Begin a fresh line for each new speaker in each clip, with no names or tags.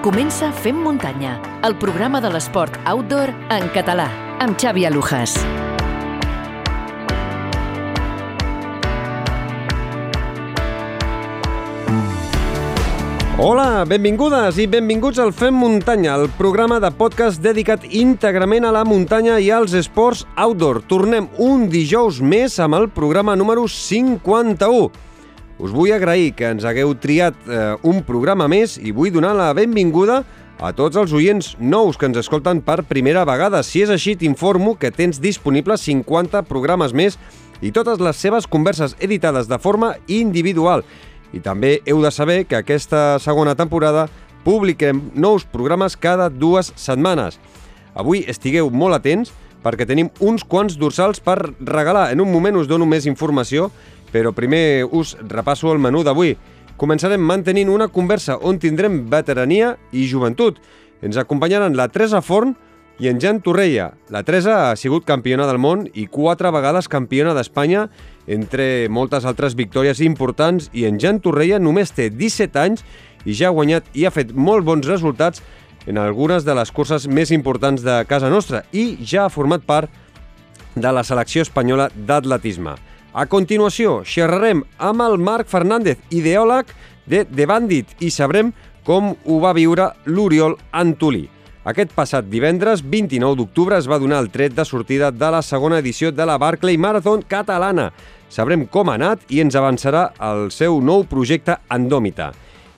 Comença Fem Muntanya, el programa de l'esport outdoor en català, amb Xavi Alujas.
Hola, benvingudes i benvinguts al Fem Muntanya, el programa de podcast dedicat íntegrament a la muntanya i als esports outdoor. Tornem un dijous més amb el programa número 51. Us vull agrair que ens hagueu triat eh, un programa més i vull donar la benvinguda a tots els oients nous que ens escolten per primera vegada. Si és així, t'informo que tens disponibles 50 programes més i totes les seves converses editades de forma individual. I també heu de saber que aquesta segona temporada publiquem nous programes cada dues setmanes. Avui estigueu molt atents perquè tenim uns quants dorsals per regalar. En un moment us dono més informació, però primer us repasso el menú d'avui. Començarem mantenint una conversa on tindrem veterania i joventut. Ens acompanyaran la Teresa Forn i en Jan Torreia. La Teresa ha sigut campiona del món i quatre vegades campiona d'Espanya entre moltes altres victòries importants i en Jan Torreia només té 17 anys i ja ha guanyat i ha fet molt bons resultats en algunes de les curses més importants de casa nostra i ja ha format part de la selecció espanyola d'atletisme. A continuació, xerrarem amb el Marc Fernández, ideòleg de The Bandit, i sabrem com ho va viure l'Oriol Antolí. Aquest passat divendres, 29 d'octubre, es va donar el tret de sortida de la segona edició de la Barclay Marathon catalana. Sabrem com ha anat i ens avançarà el seu nou projecte Andòmita.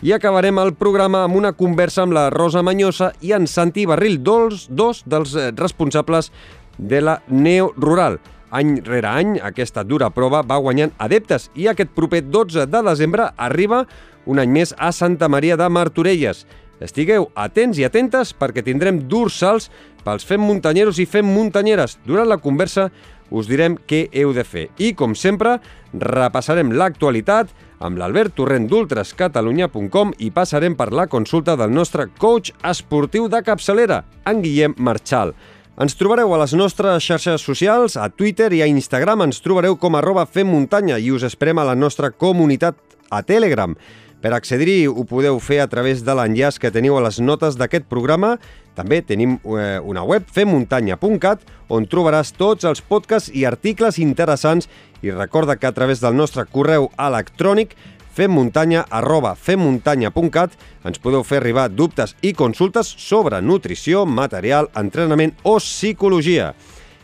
I acabarem el programa amb una conversa amb la Rosa Manyosa i en Santi Barril, dos, dos dels eh, responsables de la Neo Rural. Any rere any, aquesta dura prova va guanyant adeptes i aquest proper 12 de desembre arriba un any més a Santa Maria de Martorelles. Estigueu atents i atentes perquè tindrem durs salts pels fem muntanyeros i fem muntanyeres. Durant la conversa us direm què heu de fer. I, com sempre, repassarem l'actualitat amb l'Albert Torrent d'ultrascatalunya.com i passarem per la consulta del nostre coach esportiu de capçalera, en Guillem Marchal. Ens trobareu a les nostres xarxes socials, a Twitter i a Instagram. Ens trobareu com arroba femmuntanya i us esperem a la nostra comunitat a Telegram. Per accedir-hi ho podeu fer a través de l'enllaç que teniu a les notes d'aquest programa. També tenim eh, una web, femmuntanya.cat, on trobaràs tots els podcasts i articles interessants i recorda que a través del nostre correu electrònic femmuntanya arroba femmuntanya.cat ens podeu fer arribar dubtes i consultes sobre nutrició, material, entrenament o psicologia.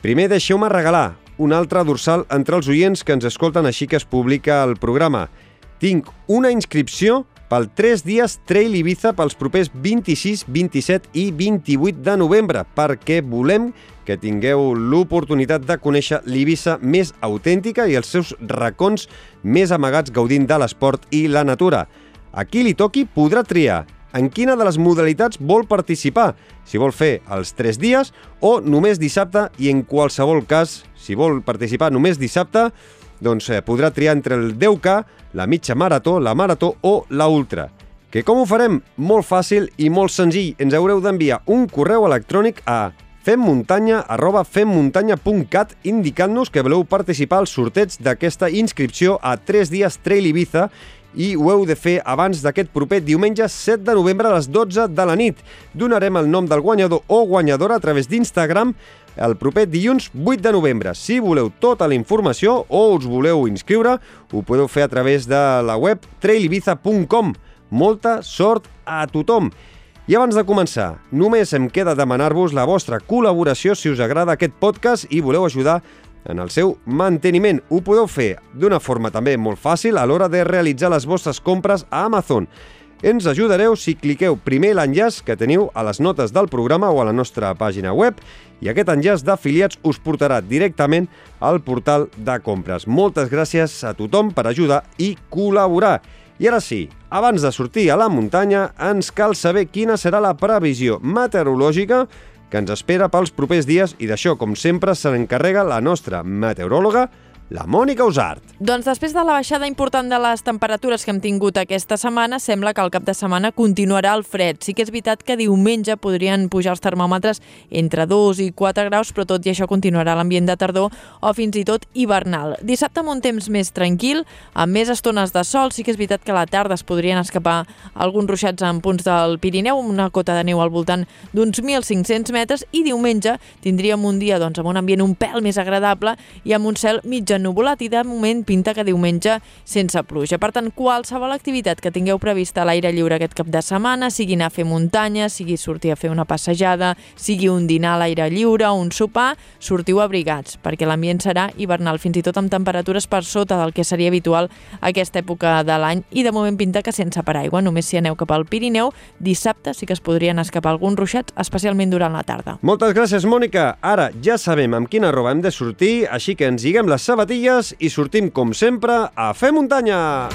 Primer deixeu-me regalar un altre dorsal entre els oients que ens escolten així que es publica el programa. Tinc una inscripció pel 3 dies Trail Ibiza pels propers 26, 27 i 28 de novembre, perquè volem que tingueu l'oportunitat de conèixer l'Ibiza més autèntica i els seus racons més amagats gaudint de l'esport i la natura. A qui li toqui podrà triar en quina de les modalitats vol participar, si vol fer els 3 dies o només dissabte i en qualsevol cas, si vol participar només dissabte, doncs eh, podrà triar entre el 10K, la mitja marató, la marató o la ultra. Que com ho farem? Molt fàcil i molt senzill. Ens haureu d'enviar un correu electrònic a femmuntanya arroba femmuntanya.cat indicant-nos que voleu participar al sorteig d'aquesta inscripció a 3 dies Trail Ibiza i ho heu de fer abans d'aquest proper diumenge 7 de novembre a les 12 de la nit. Donarem el nom del guanyador o guanyadora a través d'Instagram el proper dilluns 8 de novembre. Si voleu tota la informació o us voleu inscriure, ho podeu fer a través de la web trailibiza.com. Molta sort a tothom! I abans de començar, només em queda demanar-vos la vostra col·laboració si us agrada aquest podcast i voleu ajudar en el seu manteniment. Ho podeu fer d'una forma també molt fàcil a l'hora de realitzar les vostres compres a Amazon. Ens ajudareu si cliqueu primer l'enllaç que teniu a les notes del programa o a la nostra pàgina web i aquest enllaç d'afiliats us portarà directament al portal de compres. Moltes gràcies a tothom per ajudar i col·laborar. I ara sí, abans de sortir a la muntanya, ens cal saber quina serà la previsió meteorològica que ens espera pels propers dies i d'això, com sempre, se n'encarrega la nostra meteoròloga, la Mònica Usart.
Doncs després de la baixada important de les temperatures que hem tingut aquesta setmana, sembla que el cap de setmana continuarà el fred. Sí que és veritat que diumenge podrien pujar els termòmetres entre 2 i 4 graus, però tot i això continuarà l'ambient de tardor o fins i tot hivernal. Dissabte amb un temps més tranquil, amb més estones de sol, sí que és veritat que a la tarda es podrien escapar alguns ruixats en punts del Pirineu, amb una cota de neu al voltant d'uns 1.500 metres, i diumenge tindríem un dia doncs, amb un ambient un pèl més agradable i amb un cel mitja ennubulat i de moment pinta que diumenge sense pluja. Per tant, qualsevol activitat que tingueu prevista a l'aire lliure aquest cap de setmana, sigui anar a fer muntanya, sigui sortir a fer una passejada, sigui un dinar a l'aire lliure un sopar, sortiu abrigats, perquè l'ambient serà hivernal, fins i tot amb temperatures per sota del que seria habitual a aquesta època de l'any i de moment pinta que sense paraigua, només si aneu cap al Pirineu, dissabte sí que es podrien escapar alguns ruixats, especialment durant la tarda.
Moltes gràcies, Mònica. Ara ja sabem amb quina roba hem de sortir, així que ens lliguem les sabatilles i sortim, com sempre, a fer muntanya!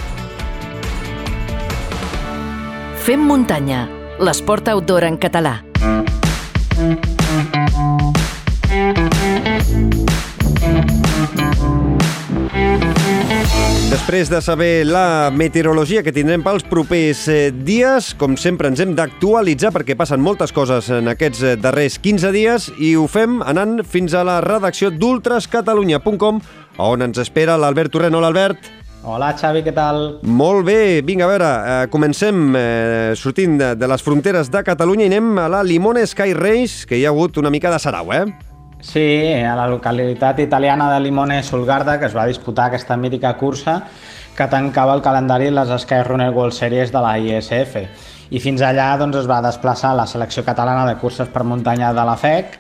Fem muntanya, l'esport outdoor en català.
Després de saber la meteorologia que tindrem pels propers eh, dies, com sempre ens hem d'actualitzar perquè passen moltes coses en aquests eh, darrers 15 dies i ho fem anant fins a la redacció d'ultrascatalunya.com on ens espera l'Albert Torrent. Hola, Albert.
Hola, Xavi, què tal?
Molt bé, vinga, a veure, eh, comencem eh, sortint de, de les fronteres de Catalunya i anem a la Limone Sky Race, que hi ha hagut una mica de sarau, eh?
Sí, a la localitat italiana de Limone Solgarda, que es va disputar aquesta mítica cursa que tancava el calendari les Sky Runner World Series de la ISF. I fins allà doncs, es va desplaçar la selecció catalana de curses per muntanya de la FEC,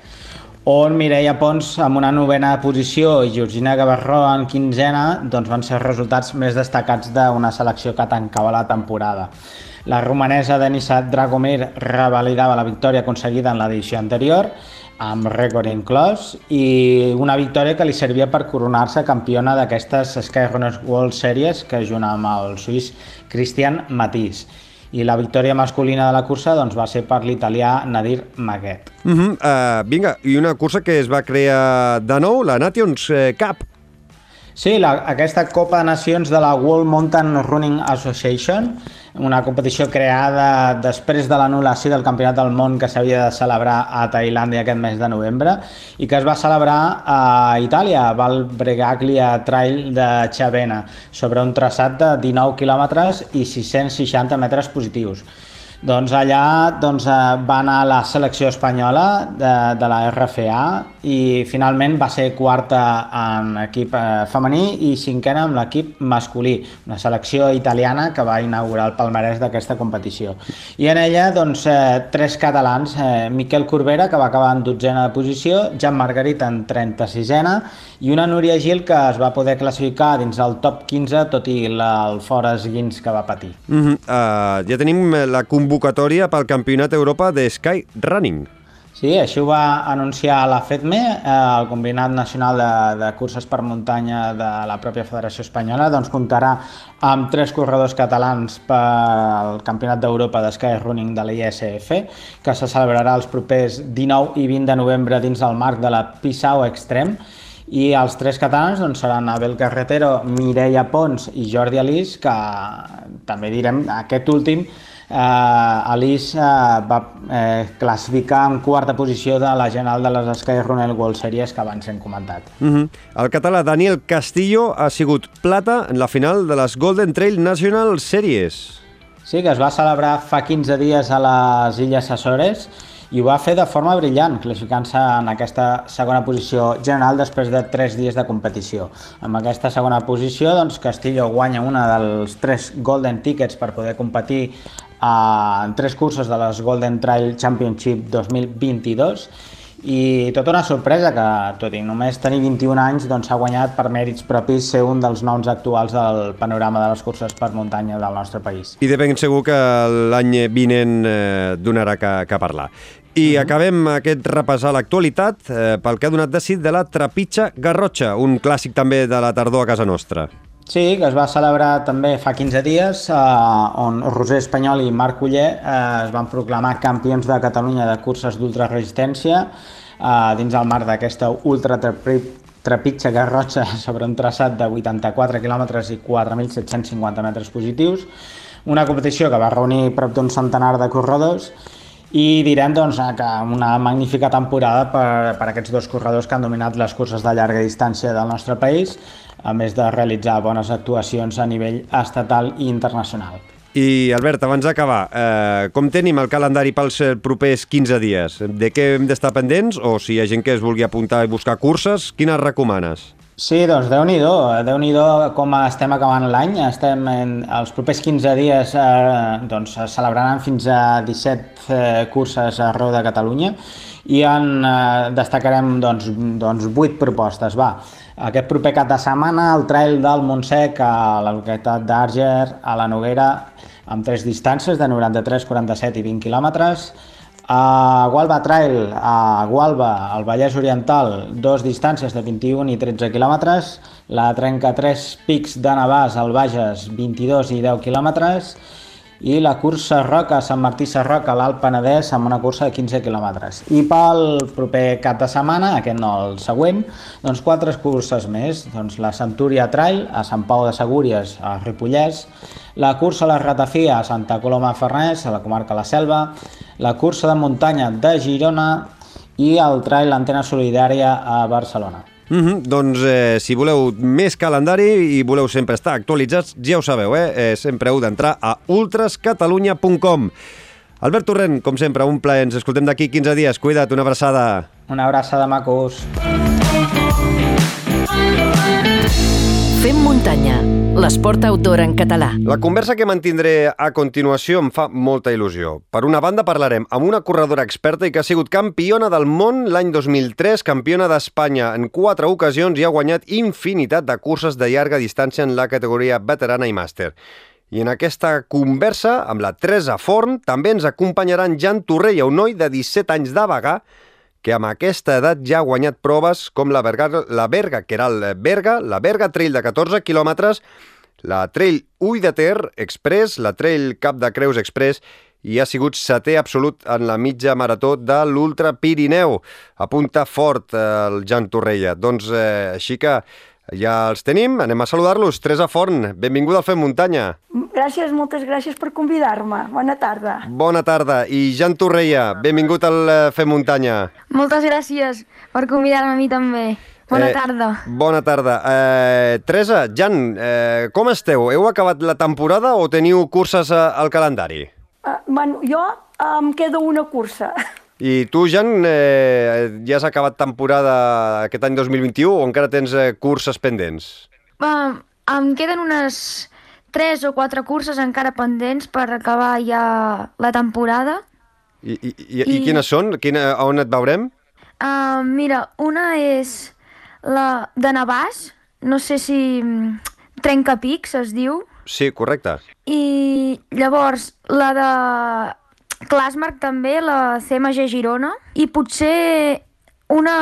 on Mireia Pons amb una novena posició i Georgina Gavarró en quinzena doncs van ser els resultats més destacats d'una selecció que tancava la temporada. La romanesa Denisa Dragomir revalidava la victòria aconseguida en l'edició anterior, amb rècord inclòs, i una victòria que li servia per coronar-se campiona d'aquestes Skyrunners World Series que junt amb el suís Christian Matís i la victòria masculina de la cursa doncs, va ser per l'italià Nadir Maguet.
Uh -huh, uh, vinga, i una cursa que es va crear de nou, la Nations eh, Cup.
Sí, la, aquesta Copa de Nacions de la World Mountain Running Association, una competició creada després de l'anul·lació del Campionat del Món que s'havia de celebrar a Tailàndia aquest mes de novembre i que es va celebrar a Itàlia, a Val Bregaglia Trail de Chavena, sobre un traçat de 19 quilòmetres i 660 metres positius. Doncs allà doncs, va anar la selecció espanyola de, de la RFA i finalment va ser quarta en equip eh, femení i cinquena amb l'equip masculí, una selecció italiana que va inaugurar el palmarès d'aquesta competició. I en ella doncs, eh, tres catalans, eh, Miquel Corbera, que va acabar en dotzena de posició, Jan Margarit en 36ena i una Núria Gil que es va poder classificar dins el top 15 tot i la, el fora esguins que va patir.
Uh -huh. uh, ja tenim la convocatòria pel Campionat Europa de Sky Running.
Sí, així ho va anunciar la FEDME, eh, el Combinat Nacional de, de Curses per Muntanya de la pròpia Federació Espanyola, doncs comptarà amb tres corredors catalans pel Campionat d'Europa de Sky Running de la ISF, que se celebrarà els propers 19 i 20 de novembre dins el marc de la Pissau Extrem, i els tres catalans doncs, seran Abel Carretero, Mireia Pons i Jordi Alís, que també direm aquest últim eh, Alís eh, va eh, classificar en quarta posició de la general de les Sky Runner World Series que abans hem comentat.
Uh -huh. El català Daniel Castillo ha sigut plata en la final de les Golden Trail National Series.
Sí, que es va celebrar fa 15 dies a les Illes Açores i ho va fer de forma brillant, classificant-se en aquesta segona posició general després de tres dies de competició. Amb aquesta segona posició, doncs, Castillo guanya una dels tres Golden Tickets per poder competir en tres curses de les Golden Trail Championship 2022 i tota una sorpresa que, tot i només tenir 21 anys, doncs s'ha guanyat per mèrits propis ser un dels noms actuals del panorama de les curses per muntanya del nostre país.
I de ben segur que l'any vinent eh, donarà que, que parlar. I uh -huh. acabem aquest repàs a l'actualitat eh, pel que ha donat de si de la Trepitja Garrotxa, un clàssic també de la tardor a casa nostra.
Sí, que es va celebrar també fa 15 dies, eh, on Roser Espanyol i Marc Uller eh, es van proclamar campions de Catalunya de curses d'ultraresistència eh, dins el marc d'aquesta Ultra trepitja Garrotxa sobre un traçat de 84 quilòmetres i 4.750 metres positius, una competició que va reunir prop d'un centenar de corredors i direm doncs, que una magnífica temporada per, per aquests dos corredors que han dominat les curses de llarga distància del nostre país, a més de realitzar bones actuacions a nivell estatal i internacional.
I, Albert, abans d'acabar, eh, com tenim el calendari pels eh, propers 15 dies? De què hem d'estar pendents? O si hi ha gent que es vulgui apuntar i buscar curses, quines recomanes?
Sí, doncs Déu-n'hi-do, Déu-n'hi-do com estem acabant l'any. Estem en els propers 15 dies eh, doncs, es celebraran fins a 17 eh, curses arreu de Catalunya i en eh, destacarem doncs, doncs 8 propostes. Va, aquest proper cap de setmana el trail del Montsec a la localitat d'Arger, a la Noguera, amb tres distàncies de 93, 47 i 20 quilòmetres. A Gualba Trail, a Gualba, al Vallès Oriental, dos distàncies de 21 i 13 quilòmetres. La 33 Pics de Navàs, al Bages, 22 i 10 quilòmetres i la cursa Roca Sant Martí Sarroca l'Alt Penedès amb una cursa de 15 quilòmetres. I pel proper cap de setmana, aquest no el següent, doncs quatre curses més, doncs la Centúria Trail a Sant Pau de Segúries a Ripollès, la cursa La Ratafia a Santa Coloma Farnès, a la comarca La Selva, la cursa de muntanya de Girona i el trail Antena Solidària a Barcelona.
Mm -hmm. Doncs eh, si voleu més calendari i voleu sempre estar actualitzats, ja ho sabeu, eh? eh sempre heu d'entrar a ultrascatalunya.com. Albert Torrent, com sempre, un plaer. Ens escoltem d'aquí 15 dies. Cuida't, una abraçada.
Una abraçada, macos.
Fem muntanya, l'esport outdoor en català.
La conversa que mantindré a continuació em fa molta il·lusió. Per una banda parlarem amb una corredora experta i que ha sigut campiona del món l'any 2003, campiona d'Espanya en quatre ocasions i ha guanyat infinitat de curses de llarga distància en la categoria veterana i màster. I en aquesta conversa, amb la Teresa Forn, també ens acompanyarà en Jan Torrella, un noi de 17 anys de Bagà, que amb aquesta edat ja ha guanyat proves com la Berga, la Berga que era el Berga, la Berga Trail de 14 quilòmetres, la Trail Ull de Ter Express, la Trail Cap de Creus Express i ha sigut setè absolut en la mitja marató de l'Ultra Pirineu. Apunta fort eh, el Jan Torrella. Doncs eh, així que ja els tenim, anem a saludar-los. Teresa Forn, benvinguda al Fem Muntanya.
Gràcies, moltes gràcies per convidar-me. Bona tarda.
Bona tarda. I Jan Torreia, benvingut al eh, Fem Muntanya.
Moltes gràcies per convidar-me a mi també. Bona eh, tarda.
Bona tarda. Eh, Teresa, Jan, eh, com esteu? Heu acabat la temporada o teniu curses al calendari?
Uh, bueno, jo em quedo una cursa.
I tu, Jan, eh, ja has acabat temporada aquest any 2021 o encara tens eh, curses pendents?
Uh, em queden unes 3 o 4 curses encara pendents per acabar ja la temporada.
I, i, i, I, i quines són? Quina, on et veurem?
Uh, mira, una és la de Navàs, no sé si mm, Trencapics es diu.
Sí, correcte.
I llavors la de Clasmark també, la CMG Girona, i potser una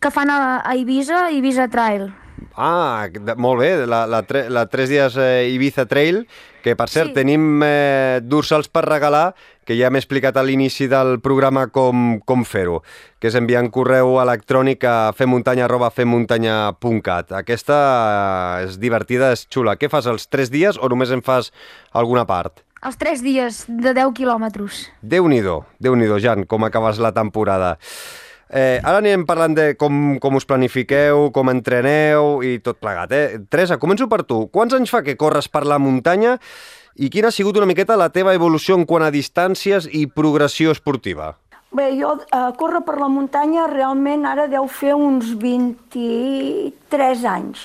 que fan a, a Ibiza, Ibiza Trail.
Ah, molt bé, la, la, tre, la 3 dies eh, Ibiza Trail, que per cert sí. tenim eh, dorsals per regalar, que ja m'he explicat a l'inici del programa com, com fer-ho, que és enviant correu electrònic a femmuntanya.femmuntanya.cat. Aquesta eh, és divertida, és xula. Què fas, els 3 dies o només en fas alguna part?
Els 3 dies de 10 quilòmetres.
Déu-n'hi-do, déu nhi déu Jan, com acabes la temporada. Eh, ara anirem parlant de com, com us planifiqueu, com entreneu i tot plegat. Eh? Teresa, començo per tu. Quants anys fa que corres per la muntanya i quina ha sigut una miqueta la teva evolució en quant a distàncies i progressió esportiva?
Bé, jo eh, córrer per la muntanya realment ara deu fer uns 23 anys,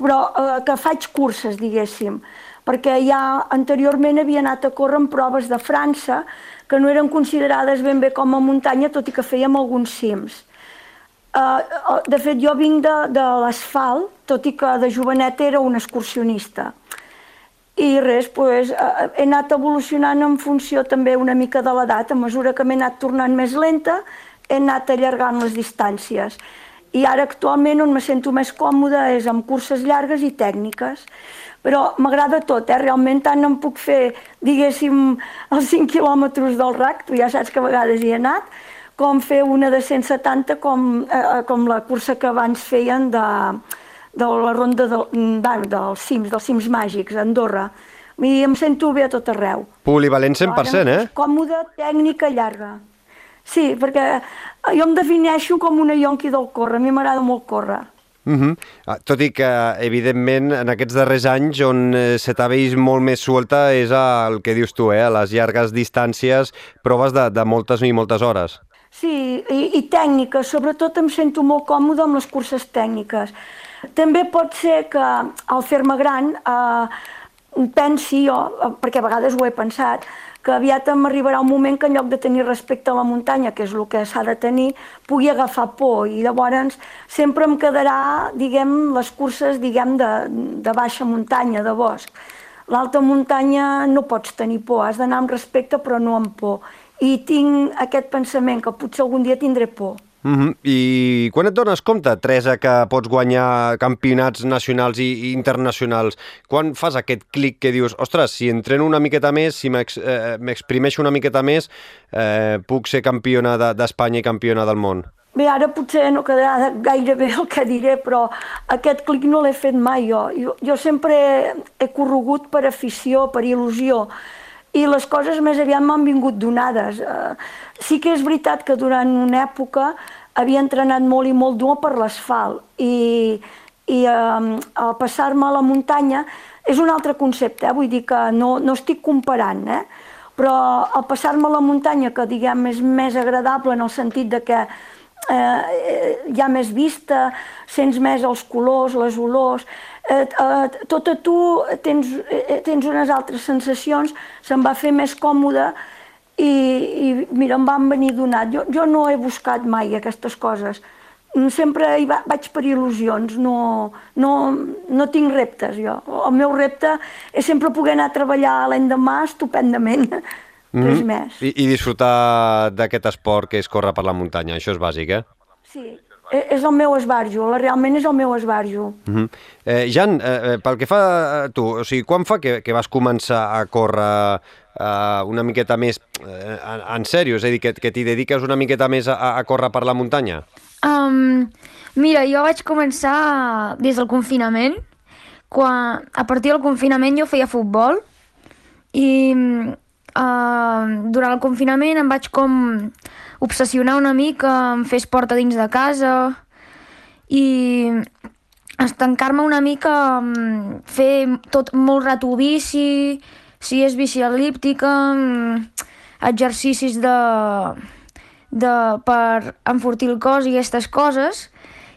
però eh, que faig curses, diguéssim perquè ja anteriorment havia anat a córrer en proves de França que no eren considerades ben bé com a muntanya, tot i que fèiem alguns cims. Uh, de fet, jo vinc de, de l'asfalt, tot i que de jovenet era un excursionista. I res, uh, he anat evolucionant en funció també una mica de l'edat. A mesura que m'he anat tornant més lenta, he anat allargant les distàncies. I ara actualment on me sento més còmoda és amb curses llargues i tècniques però m'agrada tot, eh? realment tant em puc fer, diguéssim, els 5 quilòmetres del RAC, tu ja saps que a vegades hi he anat, com fer una de 170 com, eh, com la cursa que abans feien de, de la ronda de, de, dels cims, dels cims màgics, a Andorra. I em sento bé a tot arreu.
Polivalent 100%, eh?
Còmoda, tècnica, llarga. Sí, perquè jo em defineixo com una yonqui del córrer, a mi m'agrada molt córrer.
Uh -huh. Tot i que, evidentment, en aquests darrers anys on eh, se t'ha vist molt més suelta és el que dius tu, eh? a les llargues distàncies, proves de, de moltes i moltes hores.
Sí, i, i tècniques, sobretot em sento molt còmode amb les curses tècniques. També pot ser que al fer-me gran eh, pensi jo, eh, perquè a vegades ho he pensat, que aviat m'arribarà un moment que en lloc de tenir respecte a la muntanya, que és el que s'ha de tenir, pugui agafar por i llavors sempre em quedarà, diguem, les curses, diguem, de, de baixa muntanya, de bosc. L'alta muntanya no pots tenir por, has d'anar amb respecte però no amb por. I tinc aquest pensament que potser algun dia tindré por.
Mm -hmm. I quan et dones compte, Teresa, que pots guanyar campionats nacionals i, internacionals, quan fas aquest clic que dius, ostres, si entreno una miqueta més, si eh, m'exprimeixo una miqueta més, eh, puc ser campiona d'Espanya de, i campiona del món?
Bé, ara potser no quedarà gaire bé el que diré, però aquest clic no l'he fet mai jo. jo. Jo sempre he corregut per afició, per il·lusió, i les coses més aviat m'han vingut donades. Eh, sí que és veritat que durant una època havia entrenat molt i molt dur per l'asfalt i, i eh, al passar-me a la muntanya és un altre concepte, eh? vull dir que no, no estic comparant, eh? però al passar-me a la muntanya, que diguem és més agradable en el sentit de que eh, hi ha més vista, sents més els colors, les olors, eh, eh, tot a tu tens, eh, tens unes altres sensacions, se'm va fer més còmode i, i mira, em van venir donat. Jo, jo no he buscat mai aquestes coses. Sempre hi va, vaig per il·lusions, no, no, no tinc reptes jo. El meu repte és sempre poder anar a treballar l'endemà estupendament. Mm -hmm. Res més.
I, I disfrutar d'aquest esport que és córrer per la muntanya, això és bàsic, eh?
Sí, és el meu esbarjo, realment és el meu esbarjo.
Uh -huh. eh, Jan, eh, pel que fa a tu, o sigui, quan fa que, que vas començar a córrer eh, una miqueta més eh, en, en sèrio? És a dir, que, que t'hi dediques una miqueta més a, a córrer per la muntanya?
Um, mira, jo vaig començar des del confinament. Quan, a partir del confinament jo feia futbol i uh, durant el confinament em vaig com obsessionar una mica en fer esport a dins de casa i estancar-me una mica en fer tot molt rato bici, si és bici elíptica, exercicis de, de, per enfortir el cos i aquestes coses,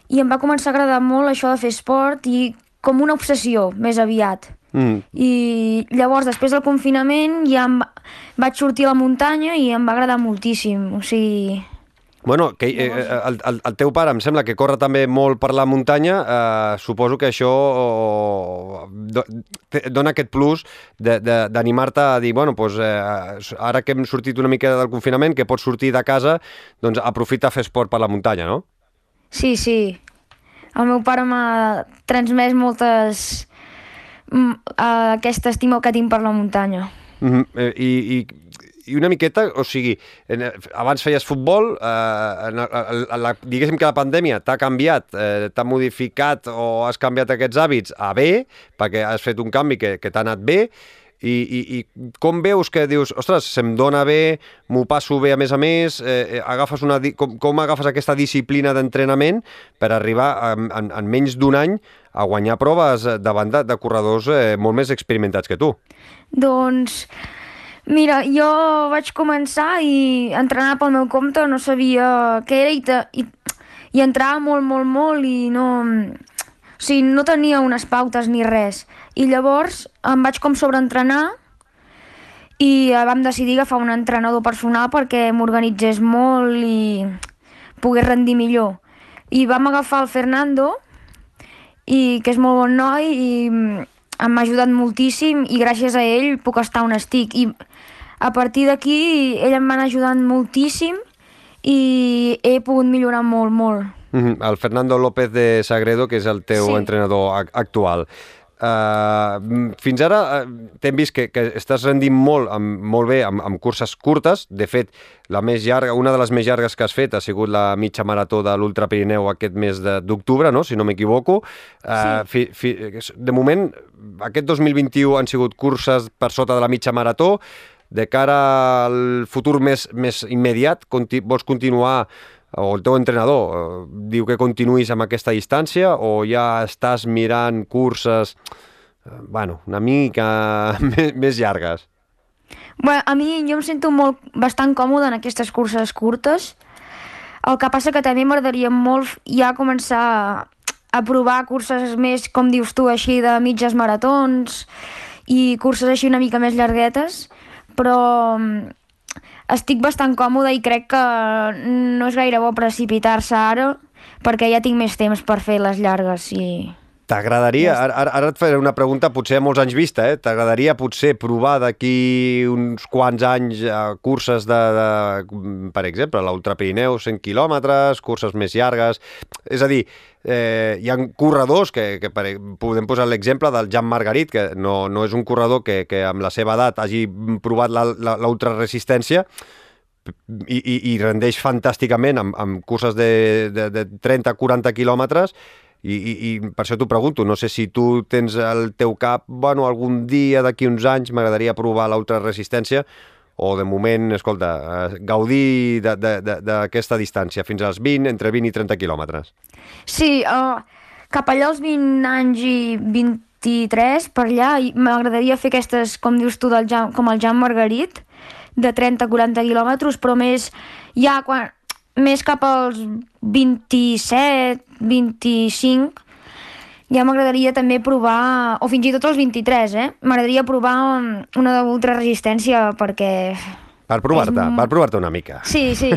i em va començar a agradar molt això de fer esport i com una obsessió, més aviat. Mm. I llavors, després del confinament, ja em vaig sortir a la muntanya i em va agradar moltíssim. O sigui,
Bueno, que, eh, eh, el, el, el teu pare em sembla que corre també molt per la muntanya, eh, suposo que això do, dona aquest plus d'animar-te a dir, bueno, doncs, eh, ara que hem sortit una mica del confinament, que pots sortir de casa, doncs aprofita a fer esport per la muntanya, no?
Sí, sí. El meu pare m'ha transmès moltes... Mm, aquesta estima que tinc per la muntanya.
Mm -hmm. I, i i una miqueta, o sigui, en, abans feies futbol, eh, en, en, la, diguéssim que la pandèmia t'ha canviat, eh, t'ha modificat o has canviat aquests hàbits a bé, perquè has fet un canvi que, que t'ha anat bé, i, i, i com veus que dius, ostres, se'm dona bé, m'ho passo bé a més a més, eh, agafes una, com, com agafes aquesta disciplina d'entrenament per arribar en, en menys d'un any a guanyar proves davant de, de corredors eh, molt més experimentats que tu?
Doncs Mira, jo vaig començar i entrenar pel meu compte, no sabia què era i, te, i, i entrava molt, molt, molt i no... O sigui, no tenia unes pautes ni res. I llavors em vaig com sobreentrenar i vam decidir agafar un entrenador personal perquè m'organitzés molt i pogués rendir millor. I vam agafar el Fernando, i, que és molt bon noi, i m'ha ajudat moltíssim i gràcies a ell puc estar on estic. I a partir d'aquí ell em va ajudant moltíssim i he pogut millorar molt, molt.
Mm -hmm. El Fernando López de Sagredo, que és el teu sí. entrenador actual. Uh, fins ara uh, t'hem vist que, que estàs rendint molt, amb, molt bé amb, amb curses curtes. De fet, la més llarga, una de les més llargues que has fet ha sigut la mitja marató de l'Ultra Pirineu aquest mes d'octubre, no? si no m'equivoco. Uh, fi, fi, de moment, aquest 2021 han sigut curses per sota de la mitja marató. De cara al futur més, més immediat, conti vols continuar o el teu entrenador eh, diu que continuïs amb aquesta distància o ja estàs mirant curses eh, bueno, una mica més, llargues?
Bueno, a mi jo em sento molt, bastant còmode en aquestes curses curtes. El que passa que també m'agradaria molt ja començar a, a provar curses més, com dius tu, així de mitges maratons i curses així una mica més llarguetes, però estic bastant còmode i crec que no és gaire bo precipitar-se ara perquè ja tinc més temps per fer les llargues i...
T'agradaria, ara, ara et faré una pregunta potser a molts anys vista, eh? t'agradaria potser provar d'aquí uns quants anys uh, curses de, de per exemple, l'Ultra Pirineu, 100 quilòmetres, curses més llargues, és a dir, eh, hi ha corredors que, que per, podem posar l'exemple del Jan Margarit, que no, no és un corredor que, que amb la seva edat hagi provat l'ultraresistència, i, i, i rendeix fantàsticament amb, amb curses de, de, de 30-40 quilòmetres i, i, i per això t'ho pregunto, no sé si tu tens al teu cap, bueno, algun dia d'aquí uns anys m'agradaria provar l'ultraresistència o de moment, escolta, eh, gaudir d'aquesta distància fins als 20, entre 20 i 30 quilòmetres.
Sí, uh, cap allà als 20 anys i 23, per allà, m'agradaria fer aquestes, com dius tu, del Jan, com el Jan Margarit, de 30-40 quilòmetres, però més ja quan, més cap als 27, 25, ja m'agradaria també provar, o fins i tot els 23, eh? M'agradaria provar una d'ultraresistència perquè...
Per provar-te, és... per provar-te una mica.
Sí, sí.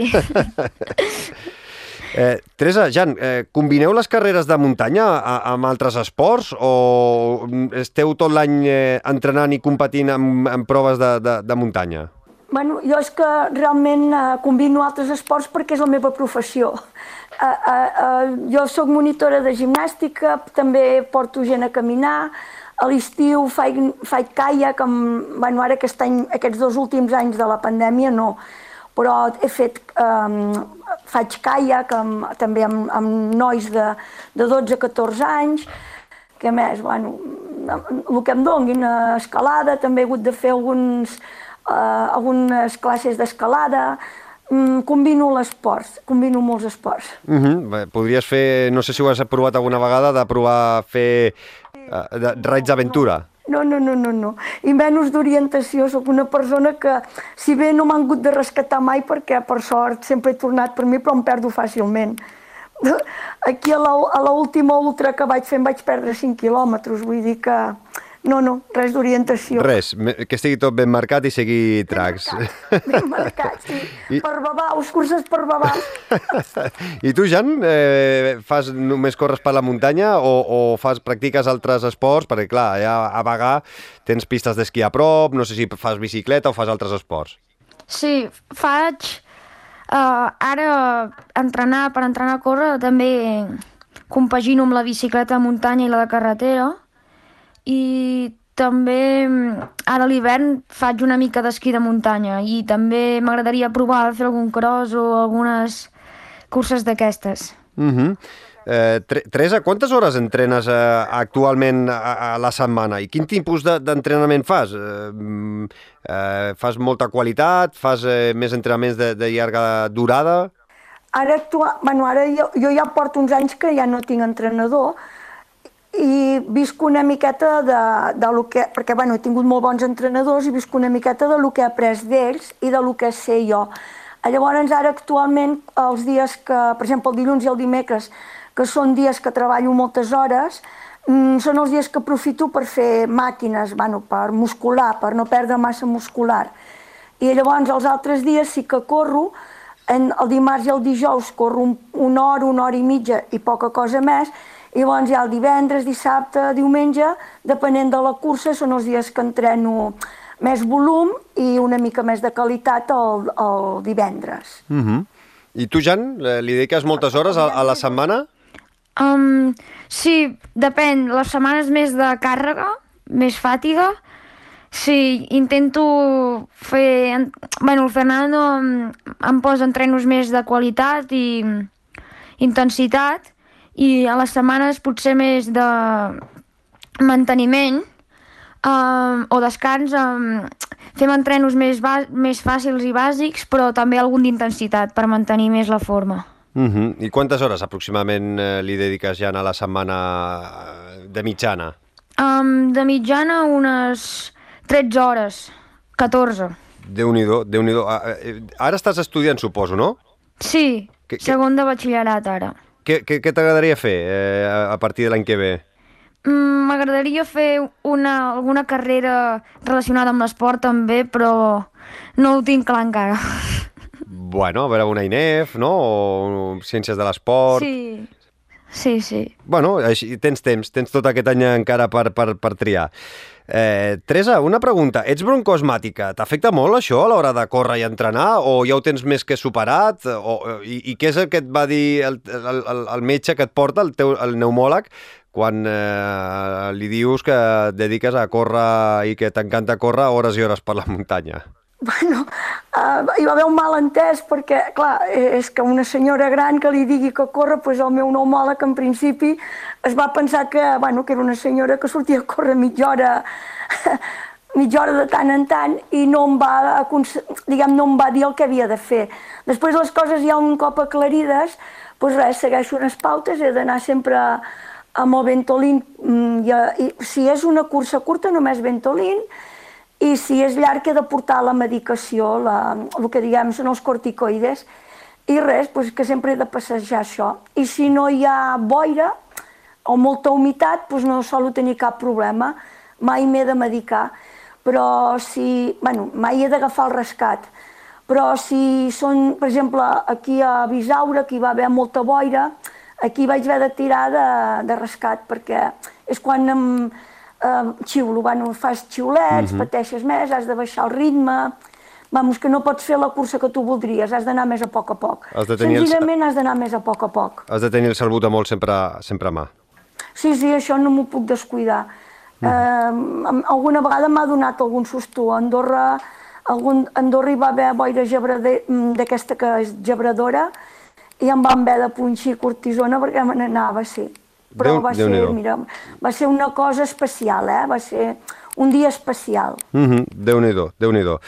eh, Teresa, Jan, eh, combineu les carreres de muntanya a, amb altres esports o esteu tot l'any eh, entrenant i competint en, en proves de, de, de muntanya?
Bueno, jo és que realment eh, combino altres esports perquè és la meva professió. Eh, eh, eh, jo sóc monitora de gimnàstica, també porto gent a caminar, a l'estiu faig, faig caiac, amb, bueno, ara aquest any, aquests dos últims anys de la pandèmia no, però he fet, eh, faig caiac amb, també amb, amb nois de, de 12-14 anys, que més, bueno, el que em donguin, escalada, també he hagut de fer alguns, eh, algunes classes d'escalada, mm, combino l'esport, combino molts esports.
Uh -huh. Bé, podries fer, no sé si ho has provat alguna vegada, de provar fer uh, de, raids d'aventura.
No, no, no, no, no. I menys d'orientació, sóc una persona que, si bé no m'han hagut de rescatar mai, perquè per sort sempre he tornat per mi, però em perdo fàcilment. Aquí a l'última ultra que vaig fer em vaig perdre 5 quilòmetres, vull dir que no, no, res d'orientació.
Res, que estigui tot ben marcat i seguir tracks.
Ben marcat, sí. I... Per babaus, curses per babaus.
I tu, Jan, eh, fas només corres per la muntanya o, o fas practiques altres esports? Perquè, clar, allà a Bagà tens pistes d'esquí a prop, no sé si fas bicicleta o fas altres esports.
Sí, faig... Uh, ara entrenar per entrenar a córrer també compagino amb la bicicleta de muntanya i la de carretera i també ara a l'hivern faig una mica d'esquí de muntanya i també m'agradaria provar de fer algun cross o algunes curses d'aquestes.
Uh mhm. -huh. eh, Teresa, quantes hores entrenes eh, actualment a, a la setmana i quin tipus d'entrenament de, fas? Eh, mm, eh, fas molta qualitat? Fas eh, més entrenaments de, de llarga durada?
Ara, actua... bueno, ara jo, jo ja porto uns anys que ja no tinc entrenador, i visc una miqueta de, de lo que, perquè bueno, he tingut molt bons entrenadors i visc una miqueta de lo que he après d'ells i de lo que sé jo. Llavors, ara actualment, els dies que, per exemple, el dilluns i el dimecres, que són dies que treballo moltes hores, mm, són els dies que aprofito per fer màquines, bueno, per muscular, per no perdre massa muscular. I llavors els altres dies sí que corro, en el dimarts i el dijous corro un, una hora, una hora i mitja i poca cosa més, i llavors ja el divendres, dissabte, diumenge, depenent de la cursa, són els dies que entreno més volum i una mica més de qualitat el, el divendres.
Uh mhm. -huh. I tu, Jan, li dediques moltes hores a, a la setmana?
Um, sí, depèn. Les setmanes més de càrrega, més fàtiga, sí, intento fer... en- Bueno, el Fernando em, em posa entrenos més de qualitat i intensitat i a les setmanes potser més de manteniment um, o descans um, fem entrenos més, més fàcils i bàsics però també algun d'intensitat per mantenir més la forma.
Uh -huh. I quantes hores aproximadament eh, li dediques ja a la setmana eh, de mitjana?
Um, de mitjana unes 13 hores, 14.
Déu-n'hi-do, déu nhi déu Ara estàs estudiant, suposo, no?
Sí,
Que- que-
segon de batxillerat ara.
Què, què, què t'agradaria fer eh, a- partir de l'any que ve?
Mm, M'agradaria fer una, alguna carrera relacionada amb l'esport també, però no ho tinc clar encara.
Bueno, a veure, una INEF, no? O Ciències de l'Esport...
Sí, sí, sí.
Bueno, així, tens temps, tens tot aquest any encara per, per, per triar. Eh, Teresa, una pregunta. Ets broncosmàtica. T'afecta molt això a l'hora de córrer i entrenar o ja ho tens més que superat? O, i, I què és el que et va dir el, el, el, el metge que et porta, el, teu, el pneumòleg, quan eh, li dius que et dediques a córrer i que t'encanta córrer hores i hores per la muntanya?
Bueno, uh, hi va haver un malentès perquè, clar, eh, és que una senyora gran que li digui que corre, doncs el meu pneumòleg en principi es va pensar que, bueno, que era una senyora que sortia a córrer mitja hora, mitja hora de tant en tant i no em va, diguem, no em va dir el que havia de fer. Després les coses ja un cop aclarides, doncs res, segueixo unes pautes, he d'anar sempre amb el Ventolin, mm, i, i si és una cursa curta només Ventolin, i si és llarg he de portar la medicació, la, el que diguem són els corticoides, i res, doncs que sempre he de passejar això. I si no hi ha boira o molta humitat, doncs no solo tenir cap problema, mai m'he de medicar, però si, bueno, mai he d'agafar el rescat, però si són, per exemple, aquí a Bisaura, que hi va haver molta boira, aquí vaig haver de tirar de, de rescat, perquè és quan em eh, xiulo, bueno, fas xiulets, pateixes més, has de baixar el ritme, vamos, que no pots fer la cursa que tu voldries, has d'anar més a poc a poc.
Has de tenir el-
Senzillament has d'anar més a poc a poc.
Has de tenir el salbutamol sempre, sempre a mà.
Sí, sí, això no m'ho puc descuidar. Eh, am- alguna vegada m'ha donat algun susto. A Andorra, algun, Andorra hi va haver boira mm, d'aquesta que és gebradora i em van haver de punxir cortisona perquè me n'anava, sí. Però
Déu-
va ser,
Déu-n'hi-do.
mira, va ser una cosa especial, eh? Va ser un dia especial.
Mm -hmm. Déu-n'hi-do, déu nhi déu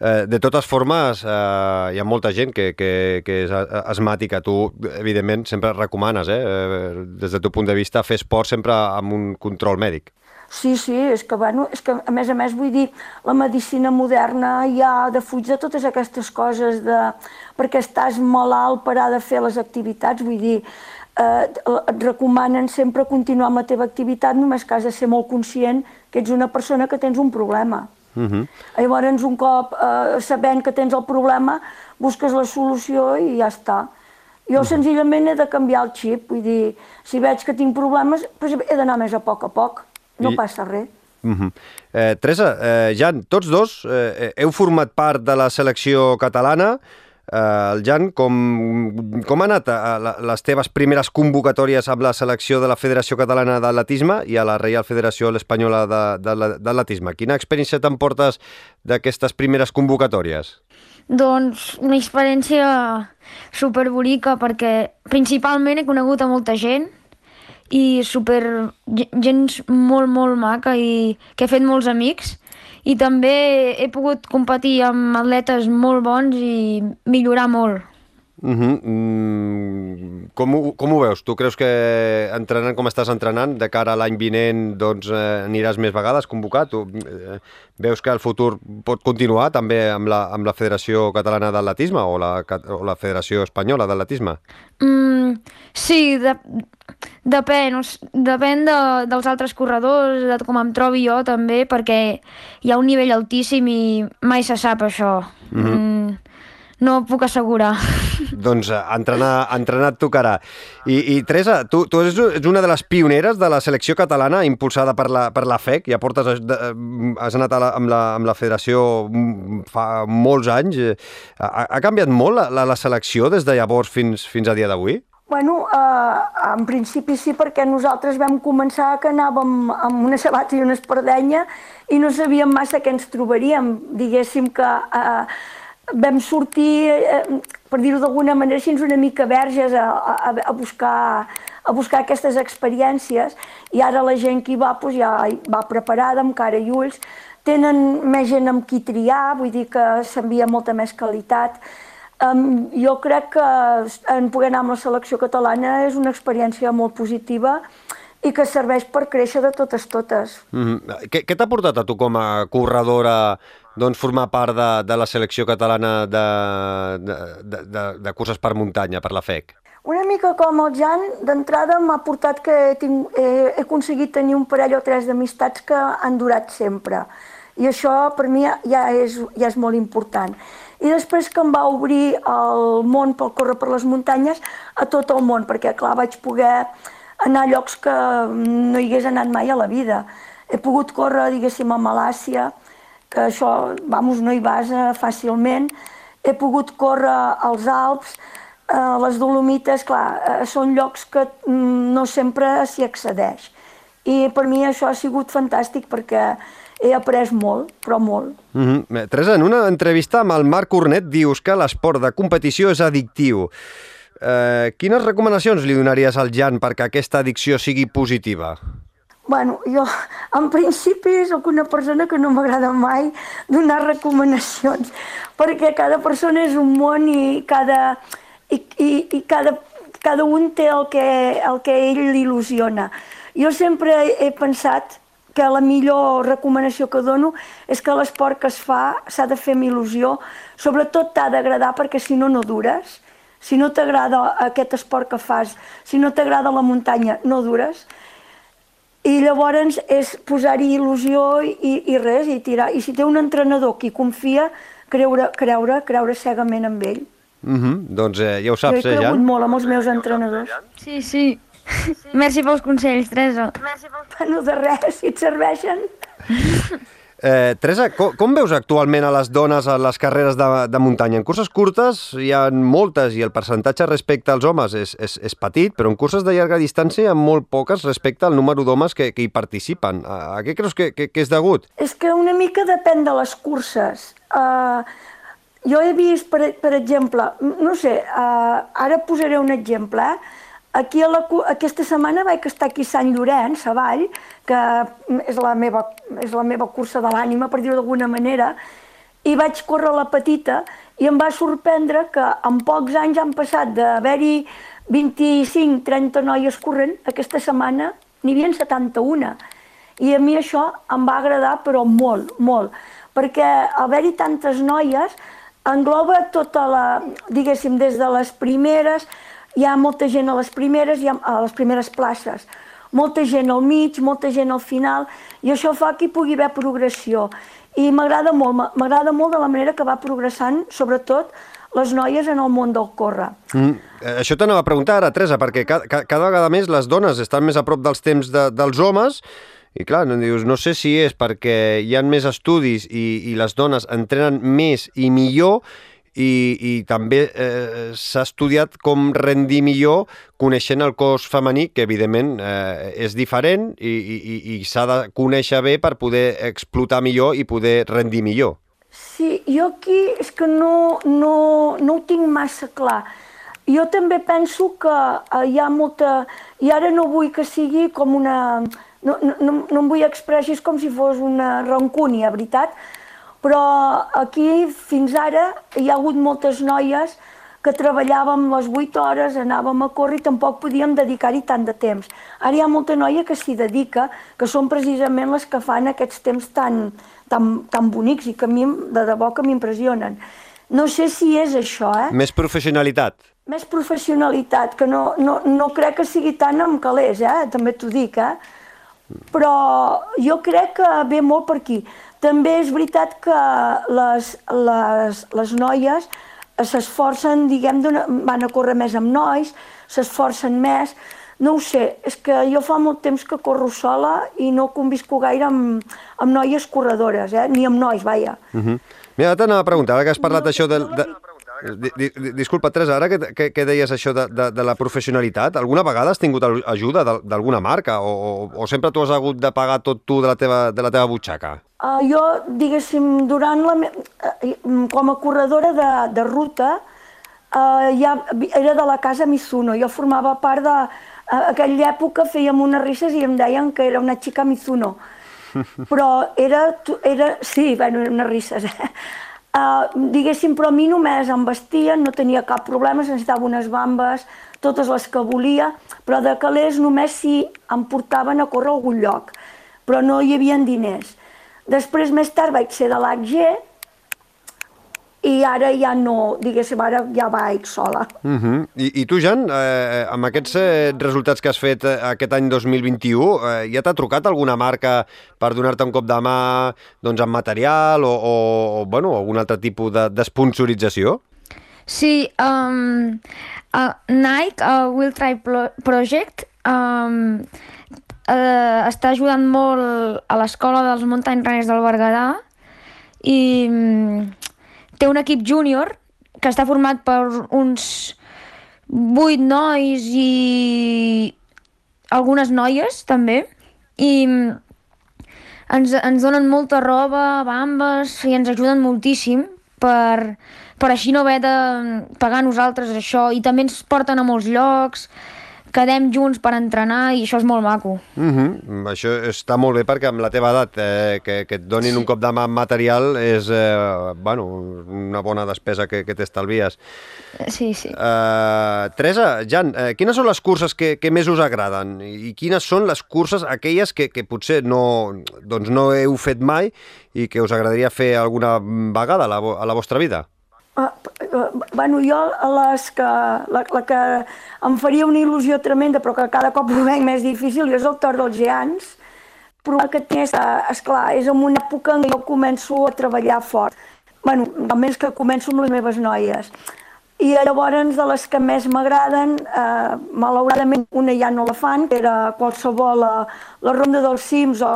eh, De totes formes, eh, hi ha molta gent que, que, que és asmàtica. Tu, evidentment, sempre recomanes, eh, eh, des del teu punt de vista, fer esport sempre amb un control mèdic.
Sí, sí, és que, bueno, és que a més a més vull dir, la medicina moderna ja defuig de totes aquestes coses de, perquè estàs molt alt per a de fer les activitats, vull dir, eh, et recomanen sempre continuar amb la teva activitat, només que has de ser molt conscient que ets una persona que tens un problema.
Mm -hmm.
Llavors, un cop eh, sabent que tens el problema, busques la solució i ja està. Jo senzillament he de canviar el xip, vull dir, si veig que tinc problemes, doncs he d'anar més a poc a poc, no
I-
passa res.
Mm -hmm. eh, Teresa, eh, Jan, tots dos eh, heu format part de la selecció catalana. Eh, el Jan, com, com ha anat eh, la- les teves primeres convocatòries amb la selecció de la Federació Catalana d'Atletisme i a la Reial Federació Espanyola d'Atletisme? Quina experiència t'emportes d'aquestes primeres convocatòries?
Doncs una experiència superbonica perquè principalment he conegut a molta gent i super ge- gent molt, molt maca i que he fet molts amics i també he pogut competir amb atletes molt bons i millorar molt.
Uh -huh. mm, com, ho, com ho veus? Tu creus que entrenant com estàs entrenant, de cara a l'any vinent doncs, eh, aniràs més vegades convocat? Tu, eh, veus que el futur pot continuar també amb la, amb la Federació Catalana d'Atletisme o, la, o la Federació Espanyola d'Atletisme?
Mm, sí, de, depèn, depèn de, dels altres corredors, de com em trobi jo també, perquè hi ha un nivell altíssim i mai se sap això. Mm -hmm. mm, no puc assegurar.
Doncs eh, entrenar, entrenar et tocarà. I, i Teresa, tu, tu ets, una de les pioneres de la selecció catalana impulsada per la, per la FEC, ja portes, eh, eh, has anat la, amb, la, amb la federació mm, fa molts anys. Ha, ha canviat molt la, la, la selecció des de llavors fins, fins a dia d'avui?
Bueno, eh, en principi sí, perquè nosaltres vam començar que anàvem amb una sabata i una espardenya i no sabíem massa què ens trobaríem. Diguéssim que eh, vam sortir, eh, per dir-ho d'alguna manera, així una mica verges a, a, a, buscar, a buscar aquestes experiències i ara la gent que hi va doncs ja va preparada, amb cara i ulls, tenen més gent amb qui triar, vull dir que s'envia molta més qualitat, Um, jo crec que en poder anar amb la selecció catalana és una experiència molt positiva i que serveix per créixer de totes totes.
Mm -hmm. Què, què t'ha portat a tu com a corredora doncs, formar part de, de la selecció catalana de, de, de, de, de curses per muntanya, per la FEC?
Una mica com el Jan, d'entrada m'ha portat que he, tinc, he, he aconseguit tenir un parell o tres d'amistats que han durat sempre. I això per mi ja és, ja és molt important i després que em va obrir el món pel córrer per les muntanyes a tot el món, perquè clar, vaig poder anar a llocs que no hi hagués anat mai a la vida. He pogut córrer, diguéssim, a Malàcia, que això, vamos, no hi vas eh, fàcilment. He pogut córrer als Alps, eh, les Dolomites, clar, eh, són llocs que mm, no sempre s'hi accedeix. I per mi això ha sigut fantàstic perquè he après molt, però molt.
Mm -hmm. Teresa, en una entrevista amb el Marc Cornet dius que l'esport de competició és addictiu. Eh, quines recomanacions li donaries al Jan perquè aquesta addicció sigui positiva?
Bueno, jo en principi sóc una persona que no m'agrada mai donar recomanacions, perquè cada persona és un món i cada, i, i, i cada, cada un té el que, el que a ell il·lusiona. Jo sempre he pensat que la millor recomanació que dono és que l'esport que es fa s'ha de fer amb il·lusió, sobretot t'ha d'agradar perquè si no, no dures. Si no t'agrada aquest esport que fas, si no t'agrada la muntanya, no dures. I llavors és posar-hi il·lusió i, i res, i tirar. I si té un entrenador que hi confia, creure, creure, creure cegament amb ell.
Mm -hmm. Doncs eh, ja ho saps, eh, Jan? Jo
he cregut eh, molt amb els meus entrenadors.
Sí, sí. Sí. Merci pels consells, Teresa.
Merci pels... Bueno, de res, si et serveixen.
Eh, Teresa, com, com veus actualment a les dones a les carreres de, de muntanya? En curses curtes hi ha moltes i el percentatge respecte als homes és, és, és petit, però en curses de llarga distància hi ha molt poques respecte al número d'homes que, que hi participen. A, a què creus que, que, que és degut?
És que una mica depèn de les curses. Uh, jo he vist, per, per exemple, no sé, uh, ara posaré un exemple, eh? Aquí a la, aquesta setmana vaig estar aquí a Sant Llorenç, a Vall, que és la meva, és la meva cursa de l'ànima, per dir-ho d'alguna manera, i vaig córrer la petita i em va sorprendre que en pocs anys han passat d'haver-hi 25-30 noies corrent, aquesta setmana n'hi havia 71. I a mi això em va agradar, però molt, molt, perquè haver-hi tantes noies engloba tota la, diguéssim, des de les primeres, hi ha molta gent a les primeres, hi ha, a les primeres places, molta gent al mig, molta gent al final, i això fa que hi pugui haver progressió. I m'agrada molt, m'agrada molt de la manera que va progressant, sobretot, les noies en el món del córrer. Mm,
eh, això t'anava a preguntar ara, Teresa, perquè ca, ca, cada vegada més les dones estan més a prop dels temps de, dels homes i clar, no, dius, no sé si és perquè hi han més estudis i, i les dones entrenen més i millor i, i també eh, s'ha estudiat com rendir millor coneixent el cos femení, que evidentment eh, és diferent i, i, i s'ha de conèixer bé per poder explotar millor i poder rendir millor.
Sí, jo aquí és que no, no, no ho tinc massa clar. Jo també penso que eh, hi ha molta... I ara no vull que sigui com una... No, no, no, em vull expressar com si fos una rancúnia, veritat? Però aquí, fins ara, hi ha hagut moltes noies que treballàvem les 8 hores, anàvem a córrer i tampoc podíem dedicar-hi tant de temps. Ara hi ha molta noia que s'hi dedica, que són precisament les que fan aquests temps tan, tan, tan bonics i que a mi, de debò, que m'impressionen. No sé si és això, eh?
Més professionalitat.
Més professionalitat, que no, no, no crec que sigui tant amb calés, eh? També t'ho dic, eh? Però jo crec que ve molt per aquí. També és veritat que les, les, les noies s'esforcen, diguem, van a córrer més amb nois, s'esforcen més, no ho sé, és que jo fa molt temps que corro sola i no convisco gaire amb, amb noies corredores, eh? ni amb nois, vaja. Uh
mhm. -huh. Mira, t'anava a preguntar, ara que has parlat no, això del... De... Di, di, disculpa, Teresa, ara que, que, que deies això de, de, de la professionalitat, alguna vegada has tingut ajuda d'alguna marca o, o, o sempre tu has hagut de pagar tot tu de la teva, de la teva butxaca?
Uh, jo, diguéssim, durant la... Uh, com a corredora de, de ruta, uh, ja era de la casa Mizuno. Jo formava part de... Uh, aquella època fèiem unes risses i em deien que era una xica Mizuno. Però era... era sí, bueno, unes risses, eh? Uh, diguéssim, però a mi només em vestien, no tenia cap problema, necessitava unes bambes, totes les que volia, però de calés només si em portaven a córrer a algun lloc, però no hi havia diners. Després, més tard, vaig ser de l'AG, i ara ja no, diguéssim, ara ja vaig sola.
Uh -huh. I, I tu, Jan, eh, amb aquests eh, resultats que has fet eh, aquest any 2021, eh, ja t'ha trucat alguna marca per donar-te un cop de mà doncs, amb material o, o, o bueno, algun altre tipus d'esponsorització? De,
sí, um, uh, Nike, uh, Will Try Project, um, uh, està ajudant molt a l'escola dels Mountain Runners del Berguedà i um, té un equip júnior que està format per uns vuit nois i algunes noies també i ens, ens donen molta roba, bambes i ens ajuden moltíssim per, per així no haver de pagar nosaltres això. I també ens porten a molts llocs quedem junts per entrenar i això és molt maco.
Mhm. -huh. Això està molt bé perquè amb la teva edat eh, que, que et donin sí. un cop de mà material és eh, bueno, una bona despesa que, que t'estalvies.
Sí, sí.
Uh, Teresa, Jan, uh, quines són les curses que, que més us agraden i quines són les curses aquelles que, que potser no, doncs no heu fet mai i que us agradaria fer alguna vegada a la, a la vostra vida?
Uh, bueno, jo les que, la, la que em faria una il·lusió tremenda però que cada cop ho veig més difícil és el Tor dels Geants. Però que és, esclar, és en una època en què jo començo a treballar fort. Bueno, almenys que començo amb les meves noies. I llavors de les que més m'agraden eh, malauradament una ja no la fan que era qualsevol la, la Ronda dels Cims o,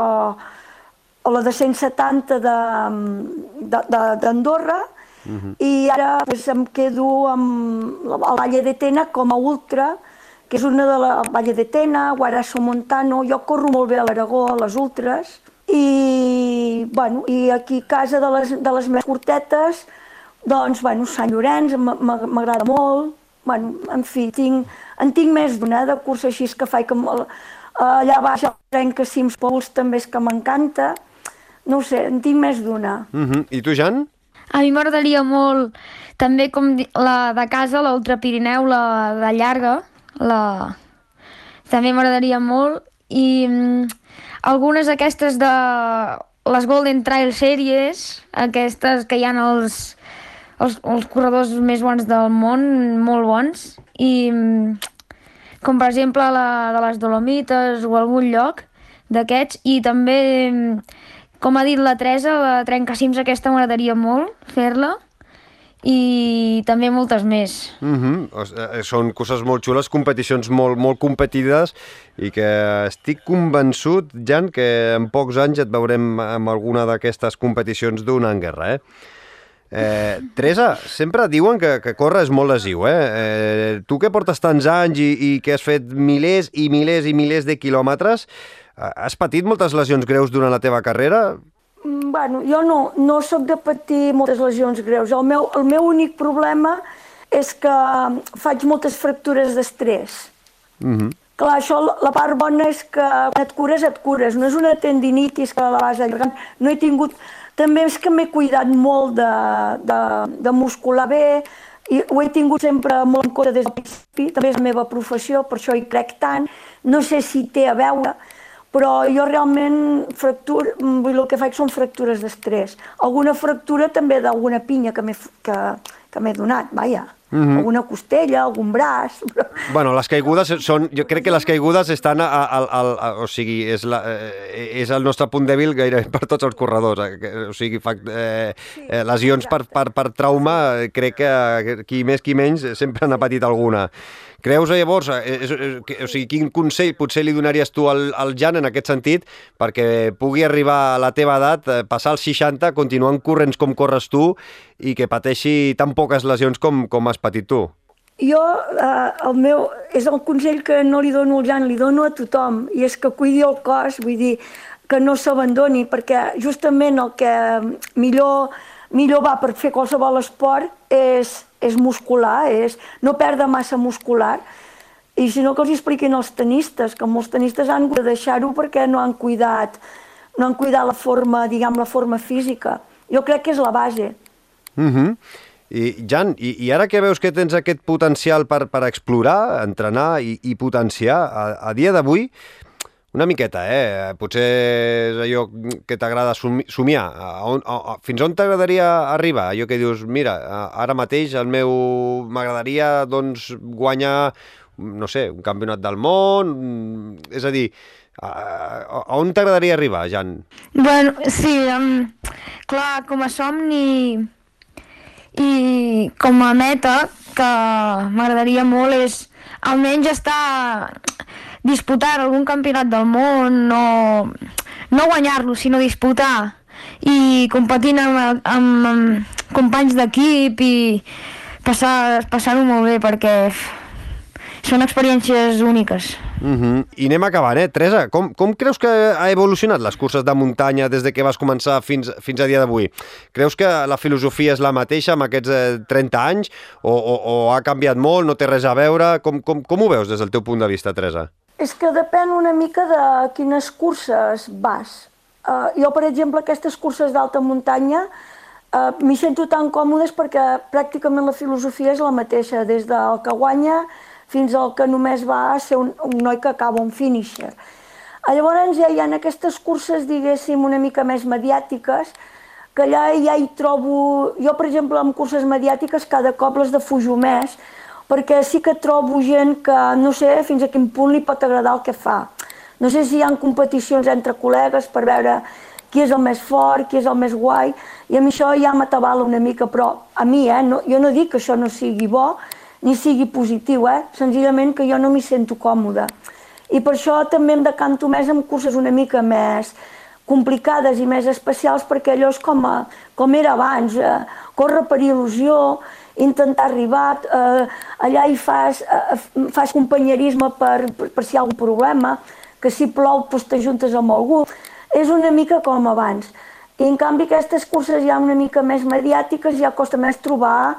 o la de 170 d'Andorra de, de, Uh -huh. I ara pues, em quedo amb el Valle de Tena com a ultra, que és una de la Valle de Tena, Guarasso Montano, jo corro molt bé a l'Aragó, a les ultres, i, bueno, i aquí a casa de les, de les més curtetes, doncs, bueno, Sant Llorenç m'agrada molt, bueno, en fi, tinc, en tinc més d'una de cursa així que faig, que allà baix el trenca cims pols també és que m'encanta, no sé, en tinc més d'una.
Uh -huh. I tu, Jan?
A mi m'agradaria molt, també com la de casa, l'Ultra Pirineu, la de llarga, la... també m'agradaria molt. I mm, algunes d'aquestes de les Golden Trail Series, aquestes que hi ha els, els, els corredors més bons del món, molt bons, i mm, com per exemple la de les Dolomites o algun lloc d'aquests, i també mm, com ha dit la Teresa, la trencacims aquesta m'agradaria molt fer-la i també moltes més.
Mm -hmm. Són coses molt xules, competicions molt, molt competides i que estic convençut, Jan, que en pocs anys et veurem amb alguna d'aquestes competicions d'un en guerra, eh? Eh, Teresa, sempre diuen que, que córrer és molt lesiu, eh? eh? Tu que portes tants anys i, i que has fet milers i milers i milers de quilòmetres, Has patit moltes lesions greus durant la teva carrera?
Mm, bueno, jo no, no sóc de patir moltes lesions greus. El meu, el meu únic problema és que faig moltes fractures d'estrès. Mm -hmm. Clar, això, la part bona és que quan et cures, et cures. No és una tendinitis que la vas allargant. No he tingut... També és que m'he cuidat molt de, de, de muscular bé, i ho he tingut sempre molt en compte des del principi, també és la meva professió, per això hi crec tant. No sé si té a veure, però jo realment fractura, vull dir, el que faig són fractures d'estrès. Alguna fractura també d'alguna pinya que m'he que, que donat, vaja. Mm -hmm. alguna costella, algun braç... Però...
Bueno, les caigudes són... Jo crec que les caigudes estan a, a, a, a, o sigui, és, la, eh, és el nostre punt dèbil gairebé per tots els corredors. Eh, o sigui, fa, eh, eh, lesions per, per, per trauma, crec que qui més qui menys sempre n'ha patit alguna. Creus llavors, és, és, o sigui, quin consell potser li donaries tu al, al Jan en aquest sentit perquè pugui arribar a la teva edat, eh, passar als 60, continuant corrents com corres tu i que pateixi tan poques lesions com, com has patit tu?
Jo, eh, el meu, és el consell que no li dono al Jan, li dono a tothom, i és que cuidi el cos, vull dir, que no s'abandoni, perquè justament el que millor, millor va per fer qualsevol esport és és muscular, és no perdre massa muscular, i si no que els expliquin als tenistes, que molts tenistes han de deixar-ho perquè no han cuidat, no han cuidat la forma, diguem, la forma física. Jo crec que és la base.
Mm -hmm. I, Jan, i, i ara que veus que tens aquest potencial per, per explorar, entrenar i, i potenciar, a, a dia d'avui, una miqueta, eh? Potser és allò que t'agrada somiar. A on, a, fins on t'agradaria arribar? Allò que dius, mira, ara mateix el meu... M'agradaria, doncs, guanyar, no sé, un campionat del món... És a dir, a, a on t'agradaria arribar, Jan?
Bueno, sí, um, clar, com a somni i com a meta que m'agradaria molt és almenys estar disputar algun campionat del món, no, no guanyar-lo, sinó disputar i competint amb, amb, amb companys d'equip i passar-ho passar molt bé perquè són experiències úniques.
Uh mhm. -huh. I anem acabant, eh? Teresa, com, com creus que ha evolucionat les curses de muntanya des de que vas començar fins, fins a dia d'avui? Creus que la filosofia és la mateixa amb aquests eh, 30 anys o, o, o ha canviat molt, no té res a veure? Com, com, com ho veus des del teu punt de vista, Teresa?
És que depèn una mica de quines curses vas. Uh, jo, per exemple, aquestes curses d'alta muntanya uh, m'hi sento tan còmodes perquè pràcticament la filosofia és la mateixa, des del que guanya fins al que només va a ser un, un noi que acaba un finisher. Uh, llavors ja hi ha aquestes curses, diguéssim, una mica més mediàtiques, que allà ja hi trobo... Jo, per exemple, amb curses mediàtiques cada cop les defujo més, perquè sí que trobo gent que no sé fins a quin punt li pot agradar el que fa. No sé si hi ha competicions entre col·legues per veure qui és el més fort, qui és el més guai, i a mi això ja m'atabala una mica, però a mi, eh, no, jo no dic que això no sigui bo ni sigui positiu, eh, senzillament que jo no m'hi sento còmoda. I per això també em decanto més amb curses una mica més complicades i més especials, perquè allò és com, a, com era abans, eh, córrer per il·lusió, intentar arribar, eh, allà hi fas, eh, fas companyerisme per, per, per si hi ha algun problema, que si plou doncs t'ajuntes amb algú. És una mica com abans. I en canvi aquestes curses ja una mica més mediàtiques ja costa més trobar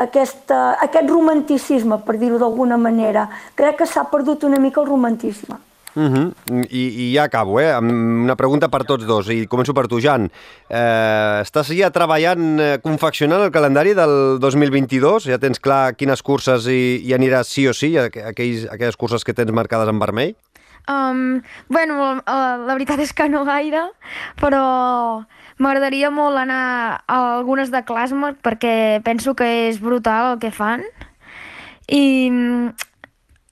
aquesta, aquest romanticisme, per dir-ho d'alguna manera. Crec que s'ha perdut una mica el romantisme.
Uh -huh. I, I ja acabo, eh? amb una pregunta per tots dos, i començo per tu, Jan. Eh, estàs ja treballant, eh, confeccionant el calendari del 2022? Ja tens clar quines curses hi, hi aniràs sí o sí, aquells, aquelles curses que tens marcades en vermell?
Um, bueno, uh, la veritat és que no gaire, però m'agradaria molt anar a algunes de Clasmark perquè penso que és brutal el que fan. I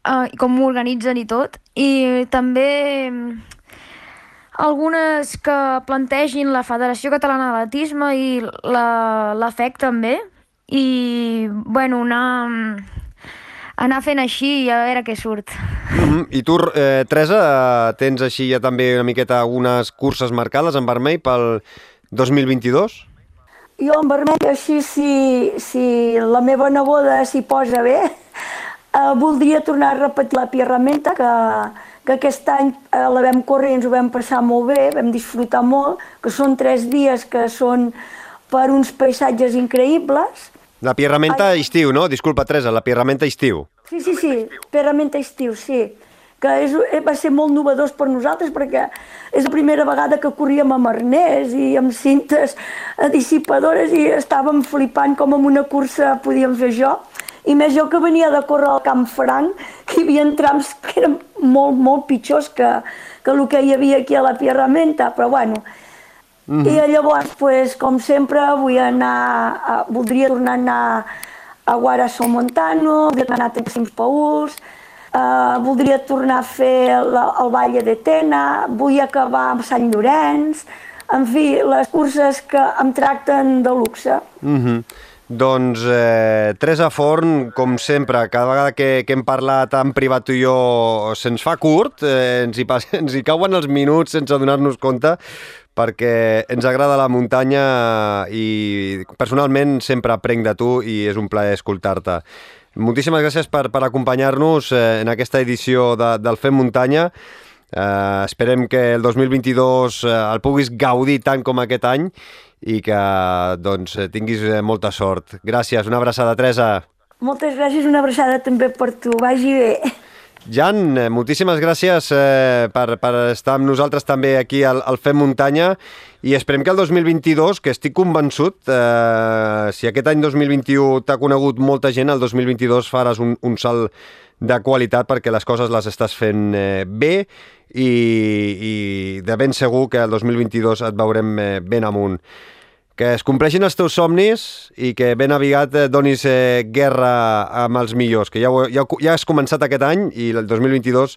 uh, com ho organitzen i tot. I també mm, algunes que plantegin la Federació Catalana d'Atletisme i la, la FEC també. I, bueno, anar, anar fent així i a veure què surt.
Mm -hmm. I tu, eh, Teresa, tens així ja també una miqueta algunes curses marcades en vermell pel 2022?
Jo en vermell, així, si, si la meva neboda s'hi posa bé, Eh, voldria tornar a repetir la Pierramenta, que, que aquest any eh, la vam córrer i ens ho vam passar molt bé, vam disfrutar molt, que són tres dies que són per uns paisatges increïbles.
La Pierramenta Ai... estiu, no? Disculpa, Teresa, la Pierramenta estiu.
Sí, sí, sí, Pierramenta estiu, sí que és, eh, va ser molt novedós per nosaltres perquè és la primera vegada que corríem amb arnès i amb cintes dissipadores i estàvem flipant com en una cursa podíem fer jo i més jo que venia de córrer al Camp Franc, que hi havia trams que eren molt, molt pitjors que, que el que hi havia aquí a la Pierramenta, però bueno. Mm -hmm. I llavors, pues, com sempre, vull anar, a, voldria tornar a anar a Guarasso Montano, voldria anar a Cims Pauls, uh, voldria tornar a fer la, el Valle de Tena, vull acabar amb Sant Llorenç, en fi, les curses que em tracten de luxe.
Mm -hmm. Doncs eh, Teresa Forn, com sempre, cada vegada que, que hem parlat en privat tu i jo se'ns fa curt, eh, ens, hi pas, ens hi cauen els minuts sense donar-nos compte, perquè ens agrada la muntanya i personalment sempre aprenc de tu i és un plaer escoltar-te. Moltíssimes gràcies per, per acompanyar-nos eh, en aquesta edició de, del Fem Muntanya. Eh, esperem que el 2022 eh, el puguis gaudir tant com aquest any i que doncs, tinguis eh, molta sort. Gràcies, una abraçada, Teresa.
Moltes gràcies, una abraçada també per tu. Vagi bé.
Jan, eh, moltíssimes gràcies eh, per, per estar amb nosaltres també aquí al, al Fem Muntanya i esperem que el 2022, que estic convençut, eh, si aquest any 2021 t'ha conegut molta gent, el 2022 faràs un, un salt de qualitat perquè les coses les estàs fent eh, bé i, i de ben segur que el 2022 et veurem eh, ben amunt que es compleixin els teus somnis i que ben aviat eh, donis eh, guerra amb els millors, que ja, ja, ja has començat aquest any i el 2022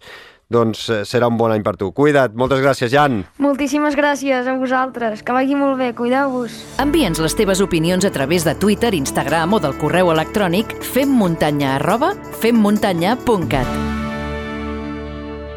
doncs eh, serà un bon any per tu. Cuida't, moltes gràcies, Jan.
Moltíssimes gràcies a vosaltres, que vagi molt bé, cuideu-vos.
Envia'ns les teves opinions a través de Twitter, Instagram o del correu electrònic femmuntanya arroba femmuntanya.cat.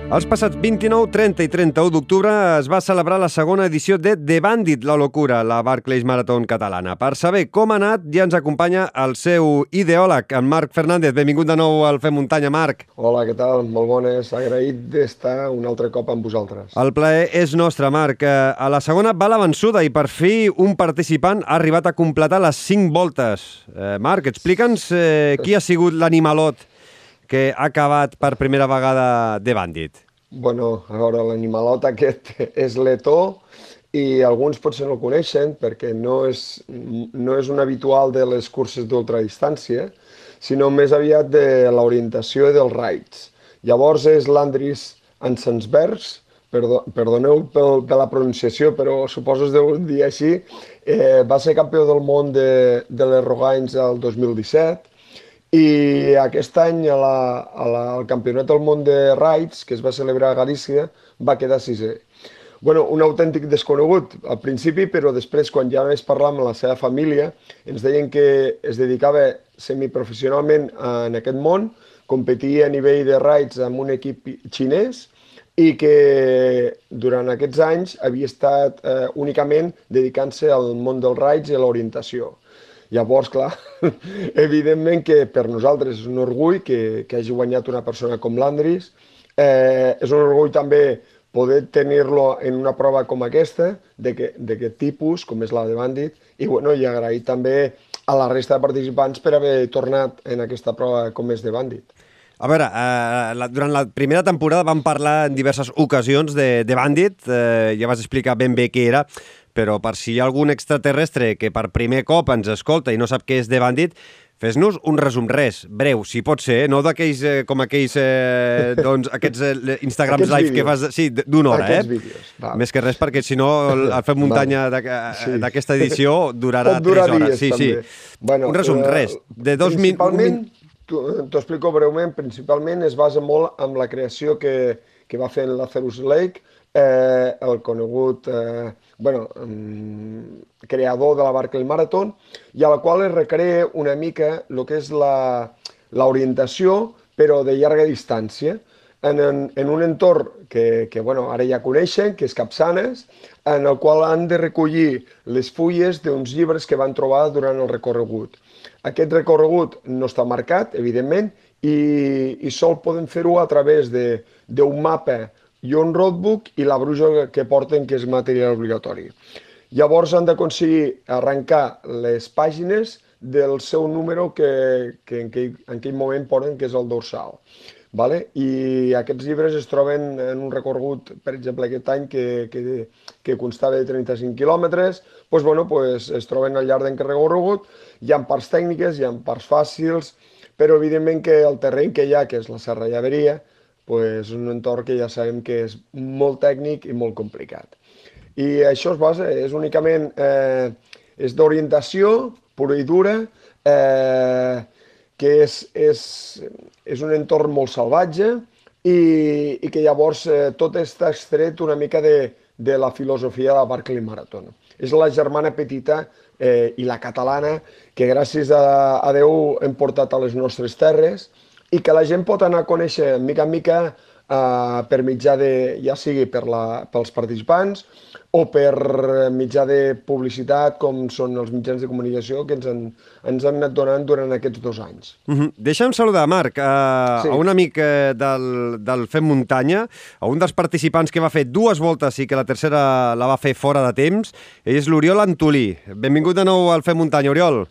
Els passats 29, 30 i 31 d'octubre es va celebrar la segona edició de The Bandit, la locura, la Barclays Marathon catalana. Per saber com ha anat, ja ens acompanya el seu ideòleg, en Marc Fernández. Benvingut de nou al Fem Muntanya, Marc.
Hola, què tal? Molt bones. Agraït d'estar un altre cop amb vosaltres.
El plaer és nostre, Marc. Eh, a la segona va la vençuda i per fi un participant ha arribat a completar les 5 voltes. Eh, Marc, explica'ns eh, qui ha sigut l'animalot que ha acabat per primera vegada de Bandit?
Bueno, a veure, l'animalot aquest és letó i alguns potser no el coneixen perquè no és, no és un habitual de les curses d'ultradistància, sinó més aviat de l'orientació dels raids. Llavors és l'Andris Ansensbergs, perdó, perdoneu pel, per la pronunciació, però suposo es deu dir així, eh, va ser campió del món de, de les Rogains el 2017, i aquest any a la, a la, al Campionat del Món de Raids, que es va celebrar a Galícia, va quedar sisè. Bueno, un autèntic desconegut al principi, però després, quan ja vaig parlar amb la seva família, ens deien que es dedicava semiprofessionalment en aquest món, competia a nivell de raids amb un equip xinès i que durant aquests anys havia estat eh, únicament dedicant-se al món dels raids i a l'orientació. Llavors, clar, evidentment que per nosaltres és un orgull que, que hagi guanyat una persona com l'Andris. Eh, és un orgull també poder tenir-lo en una prova com aquesta, d'aquest tipus, com és la de Bandit, i, bueno, i agrair també a la resta de participants per haver tornat en aquesta prova com és de Bandit.
A veure, eh, la, durant la primera temporada vam parlar en diverses ocasions de, de Bandit, eh, ja vas explicar ben bé què era, però per si hi ha algun extraterrestre que per primer cop ens escolta i no sap què és de Bandit, Fes-nos un resum, res, breu, si pot ser, eh? no d'aquells eh, com aquells, eh, doncs, aquests eh, Instagrams live que fas, sí, d'una hora,
aquests eh? Vídeos, va.
Més que res, perquè si no el, Fem Muntanya d'aquesta sí. edició durarà
Pot
3 hores.
Dies,
sí,
també.
sí. Bueno, un resum, uh, res, de dos minuts...
Principalment, t'ho explico breument, principalment es basa molt en la creació que, que va fer en Lazarus Lake, eh, el conegut eh, bueno, creador de la Barclay Marathon, i a la qual es recrea una mica el que és l'orientació, però de llarga distància, en, en, en un entorn que, que bueno, ara ja coneixen, que és Capçanes, en el qual han de recollir les fulles d'uns llibres que van trobar durant el recorregut. Aquest recorregut no està marcat, evidentment, i, i sol poden fer-ho a través d'un mapa i un roadbook i la bruja que porten, que és material obligatori. Llavors han d'aconseguir arrencar les pàgines del seu número que, que en, aquell, en aquell moment ponen, que és el dorsal. Vale? I aquests llibres es troben en un recorregut, per exemple, aquest any que, que, que constava de 35 quilòmetres, doncs, bueno, pues, es troben al llarg d'aquest recorregut, hi ha parts tècniques, hi ha parts fàcils, però evidentment que el terreny que hi ha, que és la Serra Llaveria, pues, un entorn que ja sabem que és molt tècnic i molt complicat. I això es basa, és únicament, eh, és d'orientació pura i dura, eh, que és, és, és un entorn molt salvatge i, i que llavors eh, tot està extret una mica de, de la filosofia de la Barclay Marathon. És la germana petita eh, i la catalana que gràcies a, a Déu hem portat a les nostres terres i que la gent pot anar a conèixer mica en mica eh, per mitjà de, ja sigui per la, pels participants o per mitjà de publicitat, com són els mitjans de comunicació que ens han, ens han anat donant durant aquests dos anys.
Uh -huh. Deixa'm saludar, Marc, a, sí. a un amic eh, del, del Fem Muntanya, a un dels participants que va fer dues voltes i que la tercera la va fer fora de temps. Ell és l'Oriol Antolí. Benvingut de nou al Fem Muntanya, Oriol.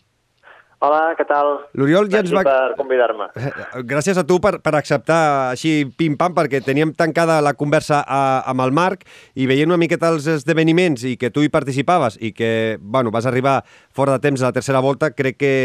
Hola, què tal?
L'Oriol ja ens va...
per convidar-me.
Gràcies a tu per, per acceptar així pim-pam, perquè teníem tancada la conversa a, amb el Marc i veient una miqueta els esdeveniments i que tu hi participaves i que, bueno, vas arribar fora de temps a la tercera volta, crec que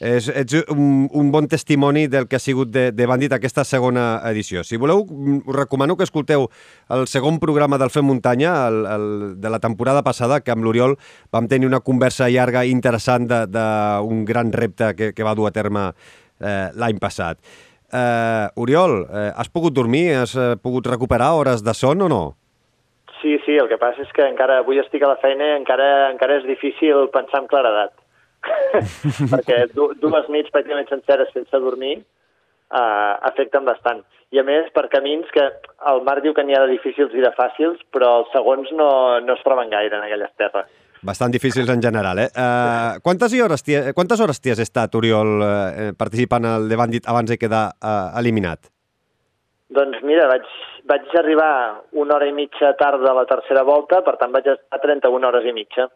és, ets un, un bon testimoni del que ha sigut de, de Bandit aquesta segona edició. Si voleu, us recomano que escolteu el segon programa del Fem Muntanya, el, el, de la temporada passada, que amb l'Oriol vam tenir una conversa llarga i interessant d'un gran repte que, que va dur a terme eh, l'any passat. Eh, Oriol, eh, has pogut dormir? Has eh, pogut recuperar hores de son o no?
Sí, sí, el que passa és que encara avui estic a la feina i encara, encara és difícil pensar amb claredat. perquè dues nits pràcticament senceres sense dormir uh, afecten bastant. I a més, per camins que el Marc diu que n'hi ha de difícils i de fàcils, però els segons no, no es troben gaire en aquelles terres.
Bastant difícils en general, eh? Uh, quantes, hores quantes hores t'hi has estat, Oriol, uh, participant al The Bandit abans de quedar uh, eliminat?
Doncs mira, vaig, vaig arribar una hora i mitja tard de la tercera volta, per tant vaig estar 31 hores i mitja.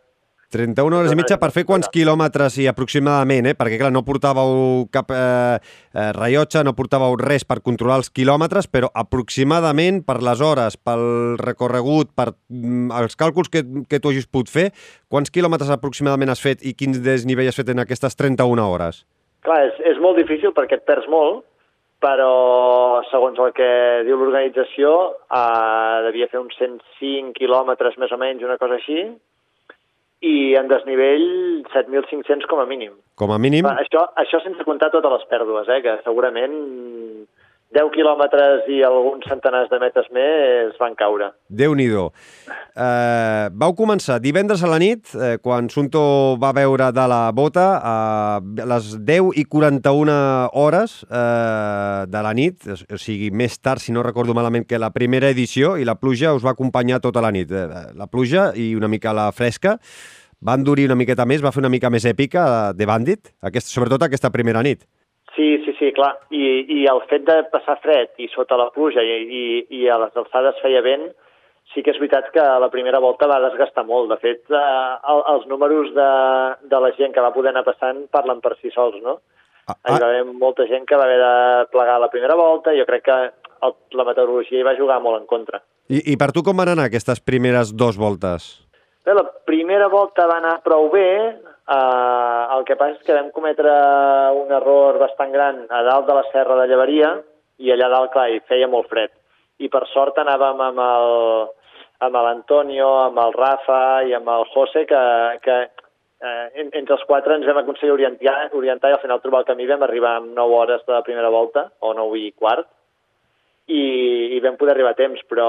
31 hores i mitja per fer quants quilòmetres i aproximadament, eh? perquè clar, no portàveu cap eh, eh, rellotge, no portàveu res per controlar els quilòmetres, però aproximadament per les hores, pel recorregut, per mm, els càlculs que, que tu hagis pogut fer, quants quilòmetres aproximadament has fet i quins desnivell has fet en aquestes 31 hores?
Clar, és, és molt difícil perquè et perds molt, però segons el que diu l'organització eh, devia fer uns 105 quilòmetres més o menys, una cosa així, i en desnivell 7.500 com a mínim.
Com a mínim?
Això, això sense comptar totes les pèrdues, eh, que segurament 10 quilòmetres i alguns centenars de metres més van caure.
Déu-n'hi-do. Eh, vau començar divendres a la nit, eh, quan Sunto va veure de la bota a les 10 i 41 hores eh, de la nit, o sigui, més tard, si no recordo malament, que la primera edició, i la pluja us va acompanyar tota la nit. Eh, la pluja i una mica la fresca van endurir una miqueta més, va fer una mica més èpica de Bandit, aquest, sobretot aquesta primera nit.
Sí, clar. I, I el fet de passar fred i sota la pluja i, i, i a les alçades feia vent, sí que és veritat que la primera volta va desgastar molt. De fet, eh, els números de, de la gent que va poder anar passant parlen per si sols, no? Ah, ah. Hi va haver molta gent que va haver de plegar la primera volta jo crec que el, la meteorologia hi va jugar molt en contra.
I, I per tu com van anar aquestes primeres dues voltes?
Bé, la primera volta va anar prou bé, Uh, el que passa és que vam cometre un error bastant gran a dalt de la serra de Llevaria i allà dalt, clar, hi feia molt fred. I per sort anàvem amb el amb l'Antonio, amb el Rafa i amb el José, que, que eh, entre els quatre ens vam aconseguir orientar, orientar i al final trobar el camí vam arribar amb 9 hores de la primera volta, o 9 i quart, i, i vam poder arribar a temps, però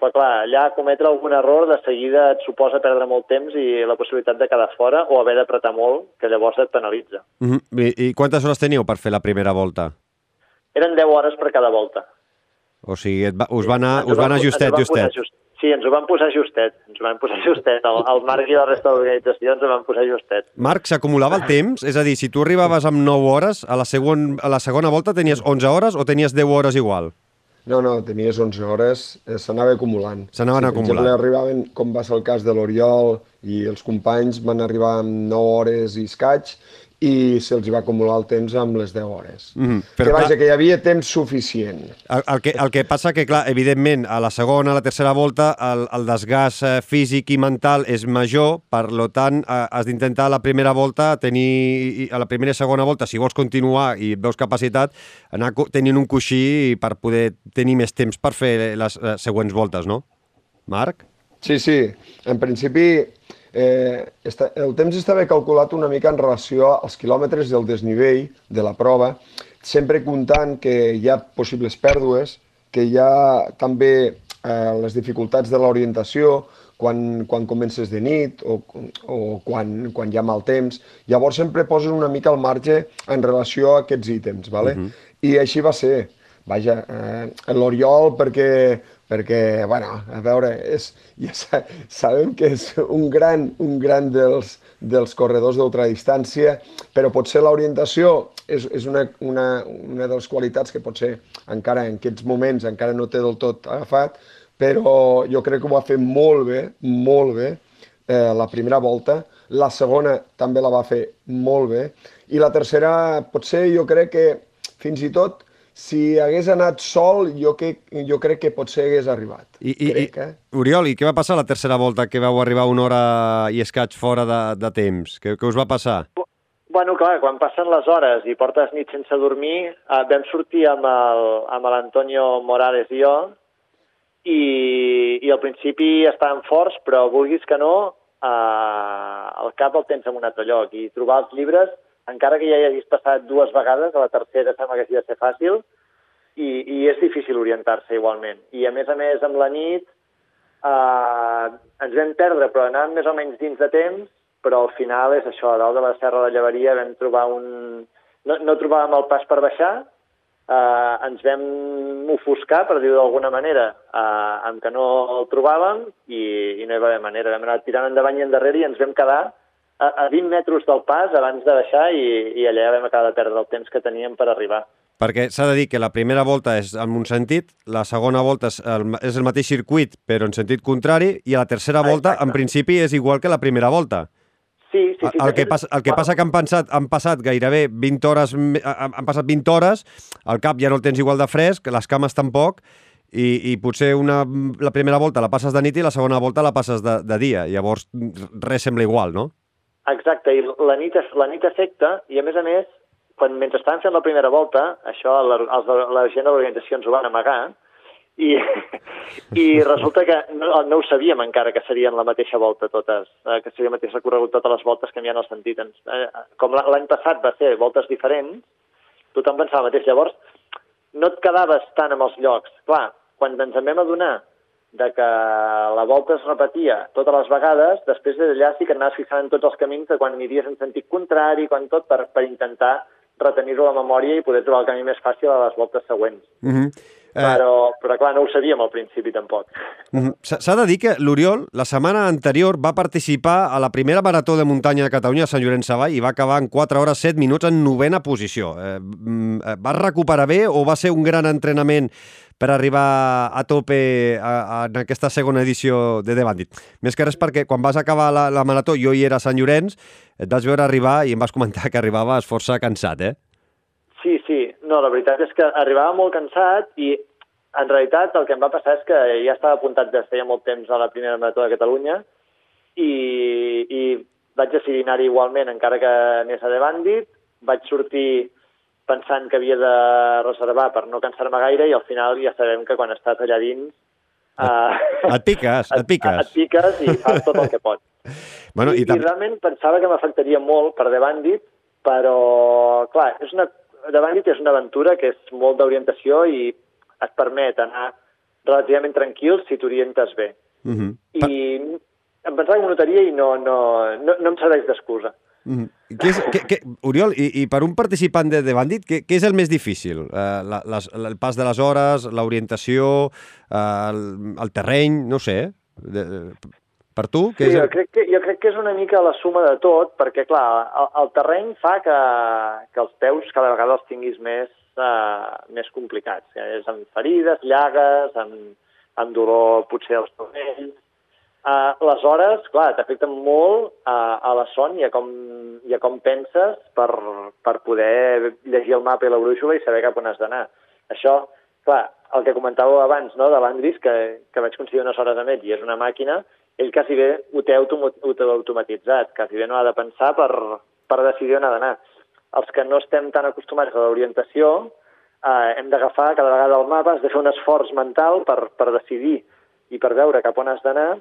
però clar, allà cometre algun error de seguida et suposa perdre molt temps i la possibilitat de quedar fora o haver d'apretar molt, que llavors et penalitza.
Mm -hmm. I, I quantes hores teníeu per fer la primera volta?
Eren 10 hores per cada volta.
O sigui, et va, us va anar, us va anar justet, justet.
Just, sí, ens ho van posar justet, ens ho van posar justet. El, el Marc i la resta de l'organització ens ho van posar justet.
Marc, s'acumulava el temps? És a dir, si tu arribaves amb 9 hores, a la, segon, a la segona volta tenies 11 hores o tenies 10 hores igual?
No, no, tenies 11 hores, eh, s'anava acumulant.
S'anaven sí, acumulant.
Per exemple, arribaven, com va ser el cas de l'Oriol, i els companys van arribar amb 9 hores i escaig, i se'ls va acumular el temps amb les 10 hores. Mm -hmm. Però, que vaja, clar, que hi havia temps suficient.
El, el, que, el que passa que, clar, evidentment, a la segona, a la tercera volta, el, el desgast eh, físic i mental és major, per lo tant, eh, has d'intentar a la primera volta tenir, a la primera i segona volta, si vols continuar i veus capacitat, anar tenint un coixí per poder tenir més temps per fer les, les següents voltes, no? Marc?
Sí, sí. En principi, eh, està, el temps estava calculat una mica en relació als quilòmetres del desnivell de la prova, sempre comptant que hi ha possibles pèrdues, que hi ha també eh, les dificultats de l'orientació, quan, quan comences de nit o, o quan, quan hi ha mal temps. Llavors sempre poses una mica al marge en relació a aquests ítems, ¿vale? Uh -huh. I així va ser. Vaja, eh, l'Oriol perquè, perquè, bueno, a veure, és, ja sabem que és un gran, un gran dels, dels corredors d'ultradistància, però potser l'orientació és, és una, una, una de les qualitats que potser encara en aquests moments encara no té del tot agafat, però jo crec que ho va fer molt bé, molt bé, eh, la primera volta. La segona també la va fer molt bé. I la tercera, potser jo crec que fins i tot si hagués anat sol, jo, que, jo crec que potser hagués arribat.
I, i,
crec,
eh? Oriol, i què va passar la tercera volta que vau arribar una hora i escaig fora de, de temps? Què, què us va passar?
Bueno, clar, quan passen les hores i portes nit sense dormir, eh, vam sortir amb l'Antonio Morales i jo, i, i al principi estaven forts, però vulguis que no, eh, el cap el tens en un altre lloc. I trobar els llibres, encara que ja hi hagis passat dues vegades, a la tercera sembla que hagi de ser fàcil, i, i és difícil orientar-se igualment. I a més a més, amb la nit, eh, ens vam perdre, però anàvem més o menys dins de temps, però al final és això, a dalt de la Serra de Llevaria vam trobar un... No, no trobàvem el pas per baixar, eh, ens vam ofuscar, per dir-ho d'alguna manera, eh, amb que no el trobàvem i, i no hi va haver manera. Vam anar tirant endavant i endarrere i ens vam quedar a, a 20 metres del pas abans de baixar i, i allà vam acabar de perdre el temps que teníem per arribar.
Perquè s'ha de dir que la primera volta és en un sentit, la segona volta és el, és el mateix circuit però en sentit contrari i la tercera volta Exacte. en principi és igual que la primera volta.
Sí, sí, sí.
El que, passa, el que passa que han, pensat, han passat gairebé 20 hores, han passat 20 hores, el cap ja no el tens igual de fresc, les cames tampoc, i, i potser una, la primera volta la passes de nit i la segona volta la passes de, de dia. Llavors res sembla igual, no?
Exacte, i la nit, la nit afecta, i a més a més, quan, mentre estaven fent la primera volta, això la, els la gent de l'organització ens ho van amagar, i, i resulta que no, no ho sabíem encara que serien la mateixa volta totes, eh, que seria el mateix recorregut totes les voltes canviant el sentit. Eh, com l'any passat va ser voltes diferents, tothom pensava el mateix. Llavors, no et quedaves tant amb els llocs. Clar, quan ens en vam adonar de que la volta es repetia totes les vegades, després d'allà sí que anaves fixant en tots els camins de quan aniries en sentit contrari, quan tot, per, per intentar retenir-ho a la memòria i poder trobar el camí més fàcil a les voltes següents.
Mm -hmm.
Eh, però, però clar, no ho sabíem al principi tampoc.
S'ha de dir que l'Oriol, la setmana anterior, va participar a la primera marató de muntanya de Catalunya a Sant Llorenç Savall i va acabar en 4 hores 7 minuts en novena posició. Eh, mm, eh, va recuperar bé o va ser un gran entrenament per arribar a tope en aquesta segona edició de The Bandit? Més que res perquè quan vas acabar la, la marató, jo hi era a Sant Llorenç, et vas veure arribar i em vas comentar que arribaves força cansat, eh?
Sí, sí. No, la veritat és que arribava molt cansat i en realitat el que em va passar és que ja estava apuntat des feia molt temps a la primera marató de Catalunya i, i vaig decidir anar-hi igualment encara que anés a The Bandit. Vaig sortir pensant que havia de reservar per no cansar-me gaire i al final ja sabem que quan estàs allà dins
Uh, et piques, et piques.
Et, et piques i fas tot el que pots.
Bueno,
I, i, i realment pensava que m'afectaria molt per The Bandit, però, clar, és una de Bandit és una aventura que és molt d'orientació i et permet anar relativament tranquil si t'orientes bé.
Uh -huh.
I em pensava que m'ho notaria i no, no, no, no em serveix d'excusa.
Uh -huh. Què és, què, què, Oriol, i, i per un participant de, de Bandit, què, què és el més difícil? Uh, la, les, el pas de les hores, l'orientació, uh, el, el terreny, no sé, de, per tu?
Què sí, és... jo, crec que, jo crec que és una mica la suma de tot, perquè, clar, el, el terreny fa que, que els peus cada vegada els tinguis més, uh, més complicats. Ja és amb ferides, llagues, amb, amb dolor potser als tonells. Uh, les hores, clar, t'afecten molt uh, a la son i a com, i a com penses per, per poder llegir el mapa i la brúixola i saber cap on has d'anar. Això, clar, el que comentàveu abans, no?, de l'Andris, que, que vaig coincidir unes hores amb ell i és una màquina, ell quasi bé ho té automatitzat, quasi bé no ha de pensar per, per decidir on ha d'anar. Els que no estem tan acostumats a l'orientació eh, hem d'agafar cada vegada el mapa, has de fer un esforç mental per, per decidir i per veure cap on has d'anar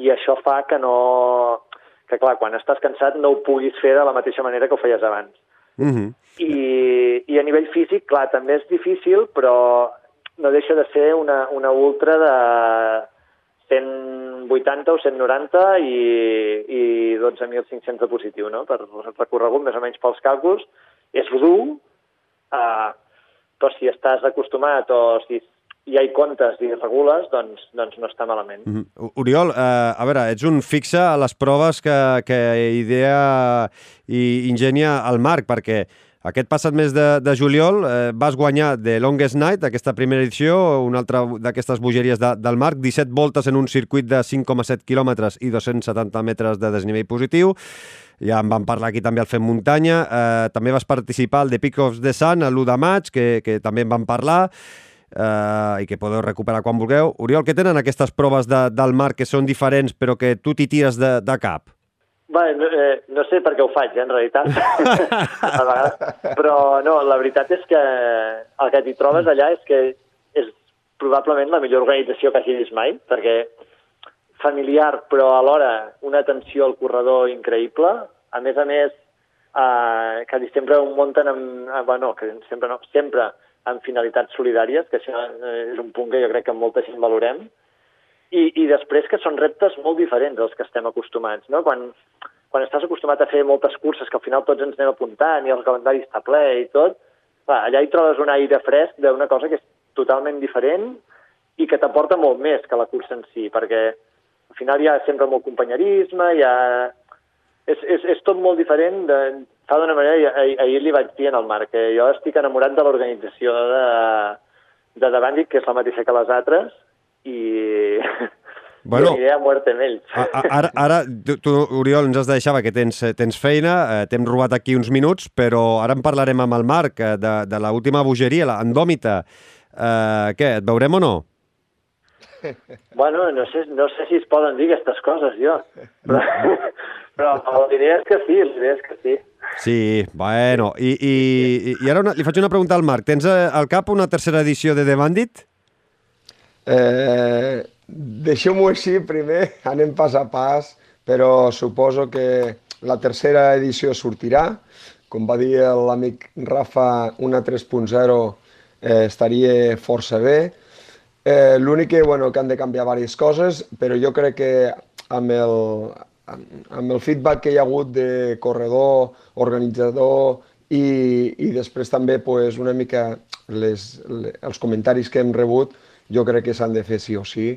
i això fa que no... que clar, quan estàs cansat no ho puguis fer de la mateixa manera que ho feies abans.
Mm -hmm.
I, I a nivell físic, clar, també és difícil, però no deixa de ser una, una ultra de 180 o 190 i, i 12.500 de positiu, no? Per recorregut, més o menys pels càlculs. És dur, eh, però si estàs acostumat o si hi comptes i regules, doncs, doncs no està malament.
Mm -hmm. Oriol, eh, a veure, ets un fixe a les proves que, que idea i ingenia el Marc, perquè aquest passat mes de, de juliol eh, vas guanyar The Longest Night, aquesta primera edició, una altra d'aquestes bogeries de, del Marc, 17 voltes en un circuit de 5,7 quilòmetres i 270 metres de desnivell positiu. Ja en vam parlar aquí també al Fem Muntanya. Eh, també vas participar al The Peak of the Sun l'1 de maig, que, que també en vam parlar eh, i que podeu recuperar quan vulgueu. Oriol, què tenen aquestes proves de, del mar que són diferents però que tu t'hi tires de, de cap?
Bé, no, eh, no sé per què ho faig, eh, en realitat. a vegades. Però no, la veritat és que el que t'hi trobes allà és que és probablement la millor organització que hagi vist mai, perquè familiar, però alhora una atenció al corredor increïble. A més a més, eh, que sempre ho munten amb... Eh, bueno, que sempre no, sempre amb finalitats solidàries, que això és un punt que jo crec que molta gent valorem, i, i després que són reptes molt diferents als que estem acostumats. No? Quan, quan estàs acostumat a fer moltes curses que al final tots ens anem apuntant i el calendari està ple i tot, clar, allà hi trobes un aire fresc d'una cosa que és totalment diferent i que t'aporta molt més que la cursa en si, perquè al final hi ha sempre molt companyerisme, hi ha... És, és, és tot molt diferent de, fa d'una manera, ahir, ahir li vaig dir en el Marc, que jo estic enamorat de l'organització de, de Bandit, que és la mateixa que les altres, i
Bueno,
aniré a muerte amb ells.
A, a, ara, ara tu, tu, Oriol, ens has de deixar perquè tens, tens feina, eh, t'hem robat aquí uns minuts, però ara en parlarem amb el Marc eh, de, de l'última bogeria, l'Andòmita. Eh, què, et veurem o no?
Bueno, no sé, no sé si es poden dir aquestes coses, jo. Però, però l'idea és que sí, l'idea és que sí.
Sí, bueno. I, i, i ara una, li faig una pregunta al Marc. Tens eh, al cap una tercera edició de The Bandit?
Eh, Deixeu-m'ho així primer, anem pas a pas, però suposo que la tercera edició sortirà. Com va dir l'amic Rafa, una 3.0 eh, estaria força bé. Eh, L'únic que, bueno, que han de canviar diverses coses, però jo crec que amb el, amb el feedback que hi ha hagut de corredor, organitzador i, i després també pues, una mica les, les, els comentaris que hem rebut, jo crec que s'han de fer sí o sí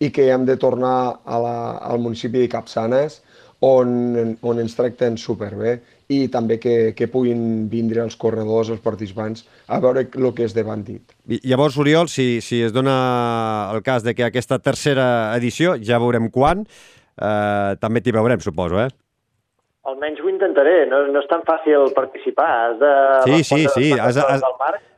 i que hem de tornar a la, al municipi de Capçanes on, on ens tracten superbé i també que, que puguin vindre els corredors, els participants, a veure el que és de bandit.
I, llavors, Oriol, si, si es dona el cas de que aquesta tercera edició, ja veurem quan, eh, també t'hi veurem, suposo, eh?
Almenys ho intentaré, no, no és tan fàcil participar, has de...
Sí, sí, sí, has, has,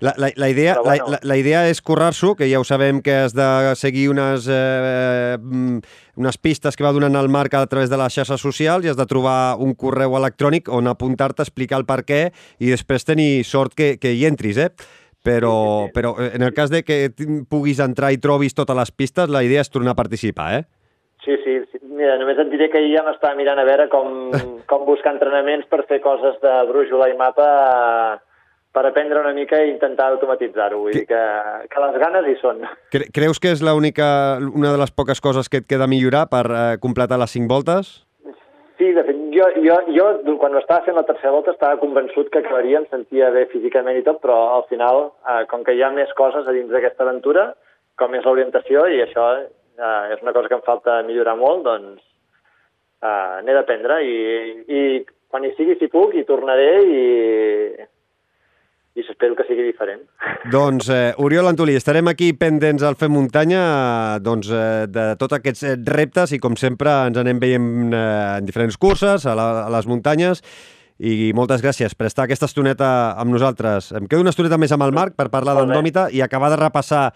la, la, la, idea, bueno. la, la idea és currar-s'ho, que ja ho sabem que has de seguir unes, eh, unes pistes que va donant el Marc a través de les xarxes socials i has de trobar un correu electrònic on apuntar-te, explicar el per què i després tenir sort que, que hi entris, eh? Però, però en el cas de que puguis entrar i trobis totes les pistes, la idea és tornar a participar, eh?
Sí, sí, sí. Mira, només et diré que ahir ja m'estava mirant a veure com, com buscar entrenaments per fer coses de brújula i mapa per aprendre una mica i intentar automatitzar-ho. Vull que... dir que, que les ganes hi són.
Creus que és l'única, una de les poques coses que et queda millorar per eh, completar les cinc voltes?
Sí, de fet, jo, jo, jo quan estava fent la tercera volta estava convençut que acabaria, em sentia bé físicament i tot, però al final, eh, com que hi ha més coses a dins d'aquesta aventura, com és l'orientació, i això eh, és una cosa que em falta millorar molt, doncs eh, n'he d'aprendre i, i quan hi sigui, si puc, hi tornaré i, i espero que sigui diferent.
Doncs, eh, Oriol Antolí, estarem aquí pendents al Fem Muntanya doncs, eh, de tots aquests eh, reptes i, com sempre, ens anem veient eh, en diferents curses, a, la, a les muntanyes, i moltes gràcies per estar aquesta estoneta amb nosaltres. Em quedo una estoneta més amb el Marc per parlar d'Andòmita i acabar de repassar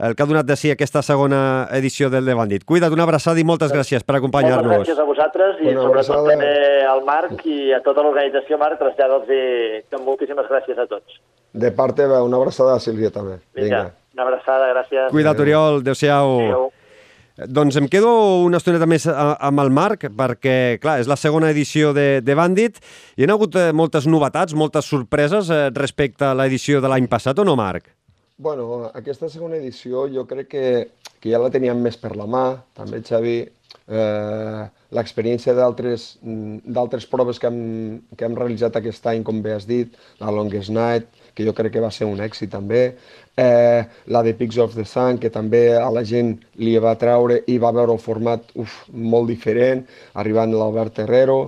el que ha donat de si aquesta segona edició del The Bandit. Cuida't, una abraçada i moltes gràcies per acompanyar-nos.
Moltes gràcies a vosaltres i una sobretot també al Marc i a tota l'organització. Marc, trasllada'ls moltíssimes gràcies a tots.
De part teva, una abraçada a Sílvia també.
Vinga, Vinga. una abraçada, gràcies.
Cuida't, Oriol. Adéu-siau. Adéu. Doncs em quedo una estoneta més amb el Marc, perquè, clar, és la segona edició de, de Bandit i hi ha hagut eh, moltes novetats, moltes sorpreses eh, respecte a l'edició de l'any passat, o no, Marc?
Bueno, aquesta segona edició jo crec que, que ja la teníem més per la mà, també, Xavi, eh, l'experiència d'altres proves que hem, que hem realitzat aquest any, com bé has dit, la Longest Night, que jo crec que va ser un èxit també, eh, la de Pigs of the Sun, que també a la gent li va treure i va veure el format uf, molt diferent, arribant l'Albert Herrero.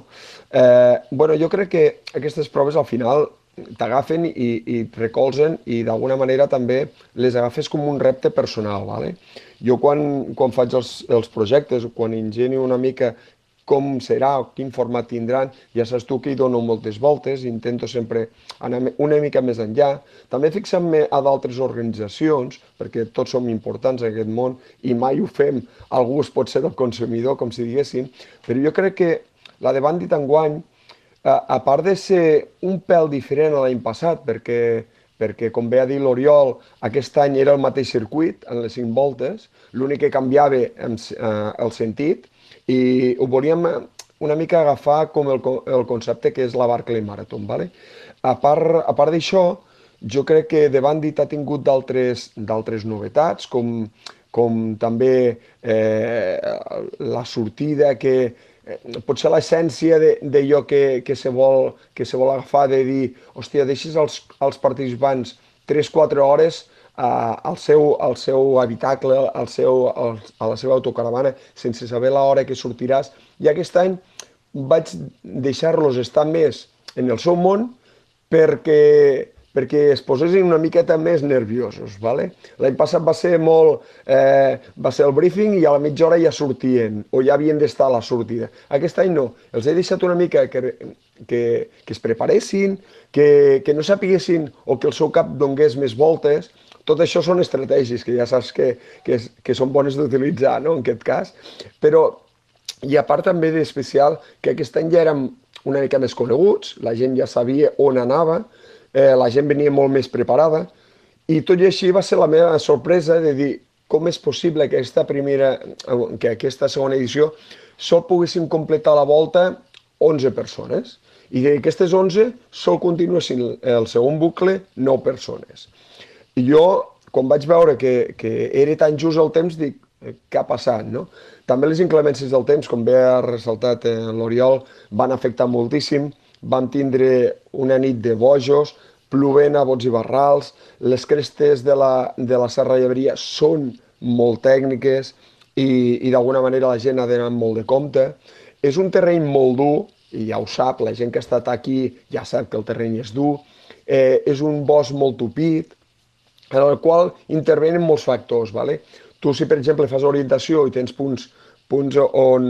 Eh, bueno, jo crec que aquestes proves al final t'agafen i, i et recolzen i d'alguna manera també les agafes com un repte personal. ¿vale? Jo quan, quan faig els, els projectes, quan ingenio una mica com serà, quin format tindran, ja saps tu que hi dono moltes voltes, intento sempre anar una mica més enllà. També fixant-me a d'altres organitzacions, perquè tots som importants en aquest món i mai ho fem, algú es pot ser del consumidor, com si diguéssim, però jo crec que la de Bandit enguany, a, part de ser un pèl diferent a l'any passat, perquè, perquè com bé ha dit l'Oriol, aquest any era el mateix circuit, en les 5 voltes, l'únic que canviava en, eh, el sentit, i ho volíem una mica agafar com el, el concepte que és la Barclay Marathon. ¿vale? A part, a part d'això, jo crec que The Bandit ha tingut d'altres novetats, com, com també eh, la sortida que eh, potser l'essència d'allò que, que, se vol, que se vol agafar de dir, hòstia, deixis els, els participants 3-4 hores eh, al, seu, al seu habitacle, al seu, al, a la seva autocaravana, sense saber l'hora que sortiràs. I aquest any vaig deixar-los estar més en el seu món perquè, perquè es posessin una miqueta més nerviosos. ¿vale? L'any passat va ser molt... Eh, va ser el briefing i a la mitja hora ja sortien, o ja havien d'estar a la sortida. Aquest any no. Els he deixat una mica que, que, que es preparessin, que, que no sapiguessin o que el seu cap donés més voltes, tot això són estratègies que ja saps que, que, que són bones d'utilitzar, no?, en aquest cas. Però, i a part també d'especial, que aquest any ja érem una mica més coneguts, la gent ja sabia on anava, eh, la gent venia molt més preparada, i tot i així va ser la meva sorpresa de dir com és possible que aquesta primera, que aquesta segona edició sol poguessin completar la volta 11 persones i d'aquestes 11 sol continuessin el segon bucle 9 persones. I jo, quan vaig veure que, que era tan just el temps, dic, eh, què ha passat, no? També les inclemències del temps, com bé ha ressaltat eh, l'Oriol, van afectar moltíssim. Vam tindre una nit de bojos, plovent a bots i barrals, les crestes de la, de la Serra Llebria són molt tècniques i, i d'alguna manera la gent ha d'anar molt de compte. És un terreny molt dur, i ja ho sap, la gent que ha estat aquí ja sap que el terreny és dur, eh, és un bosc molt tupit, en el qual intervenen molts factors. Vale? Tu, si per exemple fas orientació i tens punts, punts on,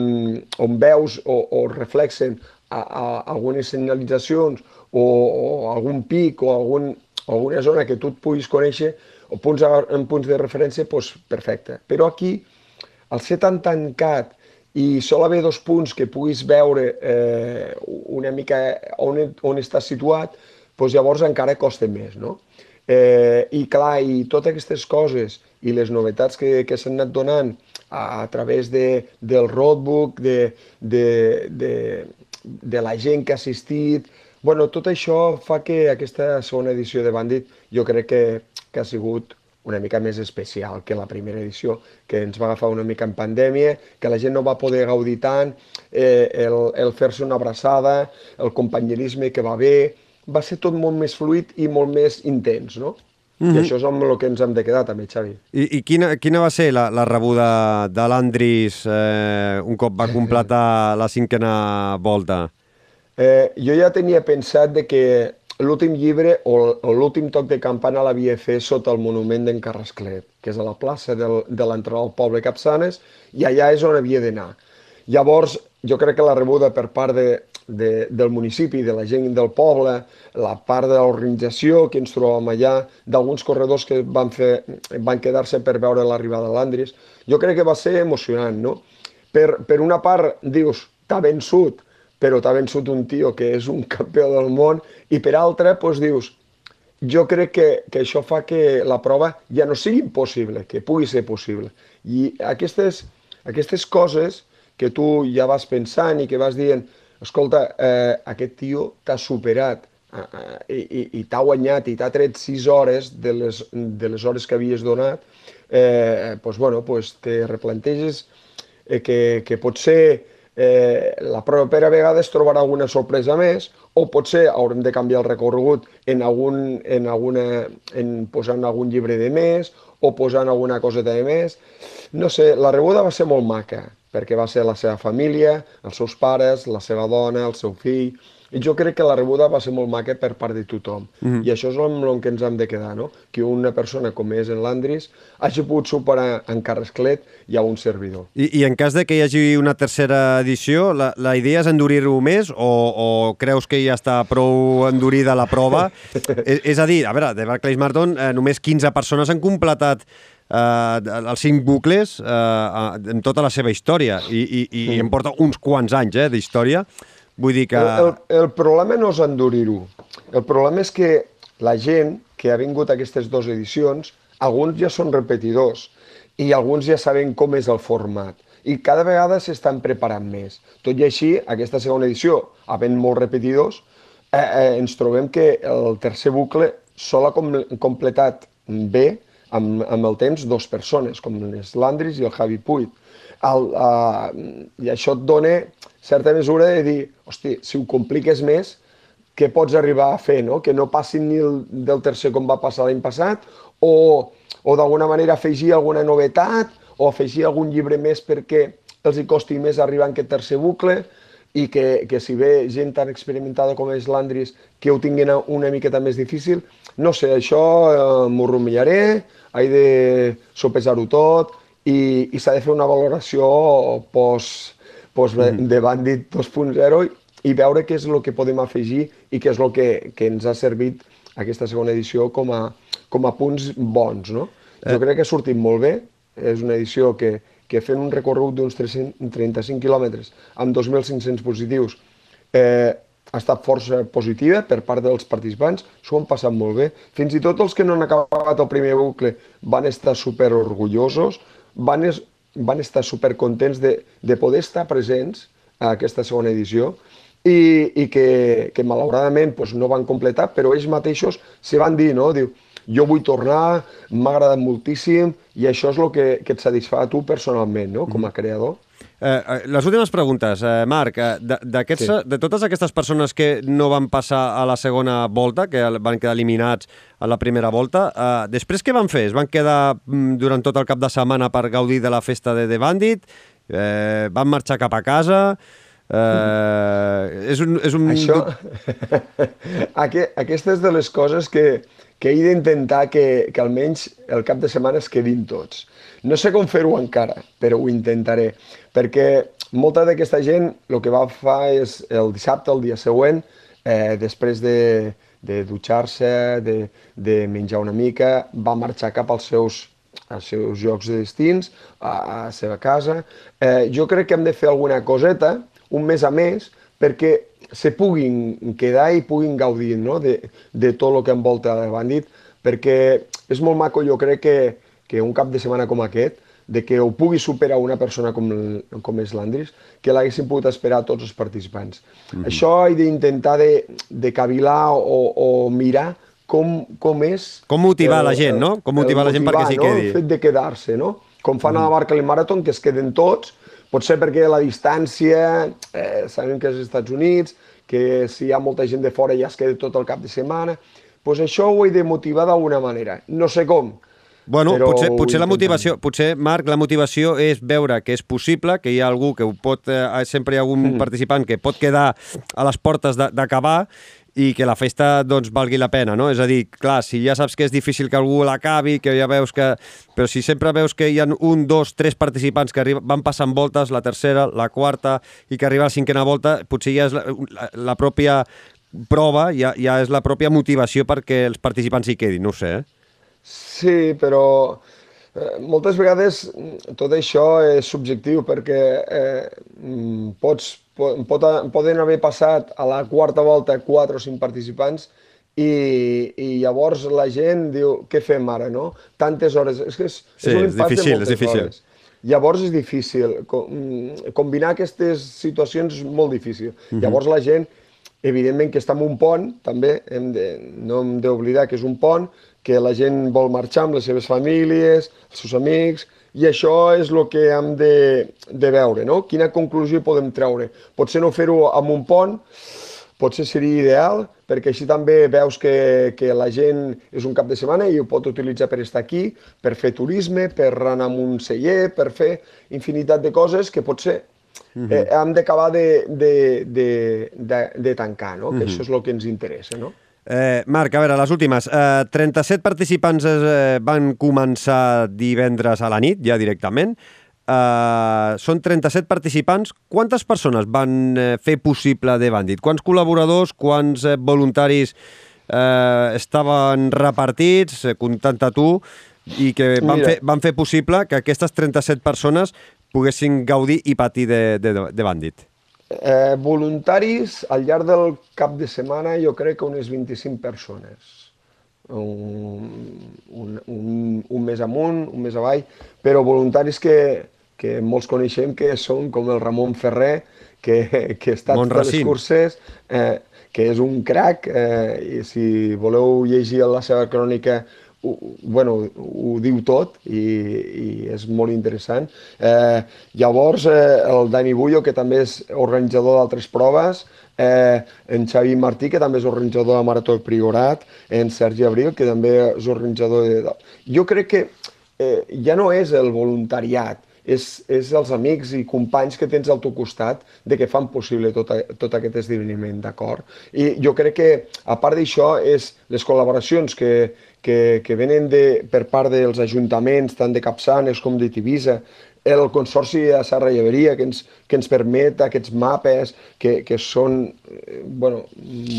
on veus o, o reflexen a, a algunes senyalitzacions o, o algun pic o algun, alguna zona que tu et puguis conèixer o punts en punts de referència, doncs perfecte. Però aquí, al ser tan tancat i sol haver dos punts que puguis veure eh, una mica on, on està situat, doncs llavors encara costa més, no? Eh, I clar, i totes aquestes coses i les novetats que, que s'han anat donant a, a través de, del roadbook, de, de, de, de la gent que ha assistit, bueno, tot això fa que aquesta segona edició de Bandit jo crec que, que ha sigut una mica més especial que la primera edició, que ens va agafar una mica en pandèmia, que la gent no va poder gaudir tant, eh, el, el fer-se una abraçada, el companyerisme que va haver, va ser tot molt més fluid i molt més intens, no? Mm -hmm. I mhm. això és amb el que ens hem de quedar també, Xavi.
I, i quina, quina va ser la, la rebuda de l'Andris eh, un cop va completar la cinquena volta?
Eh, jo ja tenia pensat de que l'últim llibre o, o l'últim toc de campana l'havia fet sota el monument d'en Carrasclet, que és a la plaça del, de l'entrada del poble Capçanes, i allà és on havia d'anar. Llavors, jo crec que la rebuda per part de, de, del municipi, de la gent del poble, la part de l'organització que ens trobàvem allà, d'alguns corredors que van, fer, van quedar-se per veure l'arribada de l'Andris. Jo crec que va ser emocionant, no? Per, per una part, dius, t'ha vençut, però t'ha vençut un tio que és un campió del món, i per altra, doncs dius, jo crec que, que això fa que la prova ja no sigui impossible, que pugui ser possible. I aquestes, Aquestes coses que tu ja vas pensant i que vas dient, escolta, eh, aquest tio t'ha superat eh, eh, i, i t'ha guanyat i t'ha tret 6 hores de les, de les hores que havies donat, eh, pues, bueno, pues te replanteges eh, que, que potser eh, la propera vegada es trobarà alguna sorpresa més o potser haurem de canviar el recorregut en, algun, en, alguna, en posant algun llibre de més o posant alguna coseta de més. No sé, la rebuda va ser molt maca, perquè va ser la seva família, els seus pares, la seva dona, el seu fill, i jo crec que la rebuda va ser molt maca per part de tothom. Mm -hmm. I això és amb el que ens hem de quedar, no? Que una persona com és en Landris hagi pogut superar en Carrasclet i a un servidor.
I, I en cas de que hi hagi una tercera edició, la, la idea és endurir-ho més o, o creus que ja està prou endurida la prova? és, és a dir, a veure, de Barclays Marathon eh, només 15 persones han completat eh, els cinc bucles eh, en tota la seva història i, i, i mm. em porta uns quants anys eh, d'història. Vull dir que...
El, el, el problema no és endurir-ho. El problema és que la gent que ha vingut a aquestes dues edicions, alguns ja són repetidors i alguns ja saben com és el format i cada vegada s'estan preparant més. Tot i així, aquesta segona edició, havent molts repetidors, eh, eh, ens trobem que el tercer bucle sol ha com completat bé amb, amb el temps dos persones, com les Landris i el Javi Puig. El, uh, I això et dona certa mesura de dir, hosti, si ho compliques més, què pots arribar a fer, no? Que no passin ni el, del tercer com va passar l'any passat, o, o d'alguna manera afegir alguna novetat, o afegir algun llibre més perquè els hi costi més arribar en aquest tercer bucle, i que, que si ve gent tan experimentada com és l'Andris, que ho tinguin una miqueta més difícil, no sé, això eh, m'ho rumiaré, he de sopesar-ho tot, i, i s'ha de fer una valoració post, post mm. de Bandit 2.0 i veure què és el que podem afegir i què és el que, que ens ha servit aquesta segona edició com a, com a punts bons. No? Jo eh. crec que ha sortit molt bé, és una edició que, que fent un recorregut d'uns 35 quilòmetres amb 2.500 positius eh, ha estat força positiva per part dels participants, s'ho han passat molt bé. Fins i tot els que no han acabat el primer bucle van estar super orgullosos, van, es, van estar supercontents de, de poder estar presents a aquesta segona edició i, i que, que malauradament pues, no van completar, però ells mateixos se van dir, no? Diu, jo vull tornar, m'ha agradat moltíssim i això és el que, que et satisfà a tu personalment, no? com a creador.
Eh, eh, les últimes preguntes, eh, Marc. Eh, sí. De totes aquestes persones que no van passar a la segona volta, que van quedar eliminats a la primera volta, eh, després què van fer? Es van quedar mm, durant tot el cap de setmana per gaudir de la festa de The Bandit? Eh, van marxar cap a casa? Eh, és un... És un...
Això... Aquestes de les coses que, que he d'intentar que, que almenys el cap de setmana es quedin tots. No sé com fer-ho encara, però ho intentaré, perquè molta d'aquesta gent el que va fer és el dissabte, el dia següent, eh, després de, de dutxar-se, de, de menjar una mica, va marxar cap als seus, als seus llocs de destins, a, la seva casa. Eh, jo crec que hem de fer alguna coseta, un mes a més, perquè se puguin quedar i puguin gaudir no? de, de tot el que envolta el bandit, perquè és molt maco, jo crec que, que un cap de setmana com aquest, de que ho pugui superar una persona com, com és l'Andris, que l'haguessin pogut esperar tots els participants. Mm -hmm. Això he d'intentar de, de cavilar o, o mirar com, com és...
Com motivar el, la gent, no? Com motivar la gent perquè s'hi quedi.
No? El fet de quedar-se, no? Com fan mm. a la Barca Marathon, que es queden tots, potser perquè la distància, eh, sabem que és als Estats Units, que si hi ha molta gent de fora ja es queda tot el cap de setmana, doncs pues això ho he de motivar d'alguna manera. No sé com,
Bueno, però potser, potser la motivació, potser, Marc, la motivació és veure que és possible, que hi ha algú que ho pot, eh, sempre hi ha algun mm. participant que pot quedar a les portes d'acabar i que la festa doncs, valgui la pena, no? És a dir, clar, si ja saps que és difícil que algú l'acabi, que ja veus que... Però si sempre veus que hi ha un, dos, tres participants que arriba, van passant voltes, la tercera, la quarta, i que arriba a la cinquena volta, potser ja és la, la, la pròpia prova, ja, ja és la pròpia motivació perquè els participants hi quedin, no sé, eh?
Sí, però eh, moltes vegades mm, tot això és subjectiu perquè eh, mm, pots, pot, poden haver passat a la quarta volta quatre o cinc participants i, i llavors la gent diu, què fem ara, no? Tantes hores. És que és,
sí, és, un és difícil, és difícil. Hores.
Llavors és difícil. mm, Combinar aquestes situacions és molt difícil.
Mhm.
-huh. Llavors la gent, evidentment que està en un pont, també hem de, no hem d'oblidar que és un pont, que la gent vol marxar amb les seves famílies, els seus amics, i això és el que hem de, de veure, no? Quina conclusió podem treure? Potser no fer-ho amb un pont, potser seria ideal, perquè així també veus que, que la gent és un cap de setmana i ho pot utilitzar per estar aquí, per fer turisme, per anar amb un celler, per fer infinitat de coses que potser eh, hem d'acabar de, de, de, de, de tancar, no? que això és el que ens interessa. No?
Eh, Marc, a veure, les últimes. Eh, 37 participants eh, van començar divendres a la nit, ja directament. Eh, són 37 participants. Quantes persones van eh, fer possible The Bandit? Quants col·laboradors, quants eh, voluntaris eh, estaven repartits, eh, comptant a tu, i que van
Mira.
fer, van fer possible que aquestes 37 persones poguessin gaudir i patir de, de, de Bandit?
Eh, voluntaris, al llarg del cap de setmana, jo crec que unes 25 persones. Un, un, un, un mes amunt, un mes avall, però voluntaris que, que molts coneixem que són com el Ramon Ferrer, que, que està a totes les
Montracín.
curses, eh, que és un crac, eh, i si voleu llegir la seva crònica ho, bueno, ho diu tot i, i és molt interessant. Eh, llavors, eh, el Dani Bullo, que també és organitzador d'altres proves, eh, en Xavi Martí, que també és organitzador de Marató Priorat, en Sergi Abril, que també és organitzador de... Jo crec que eh, ja no és el voluntariat, és, és els amics i companys que tens al teu costat de que fan possible tot, a, tot aquest esdeveniment, d'acord? I jo crec que, a part d'això, és les col·laboracions que, que, que venen de, per part dels ajuntaments, tant de Capçanes com de Tivisa, el Consorci de Serra Lleveria, que ens, que ens permet aquests mapes que, que són eh, bueno,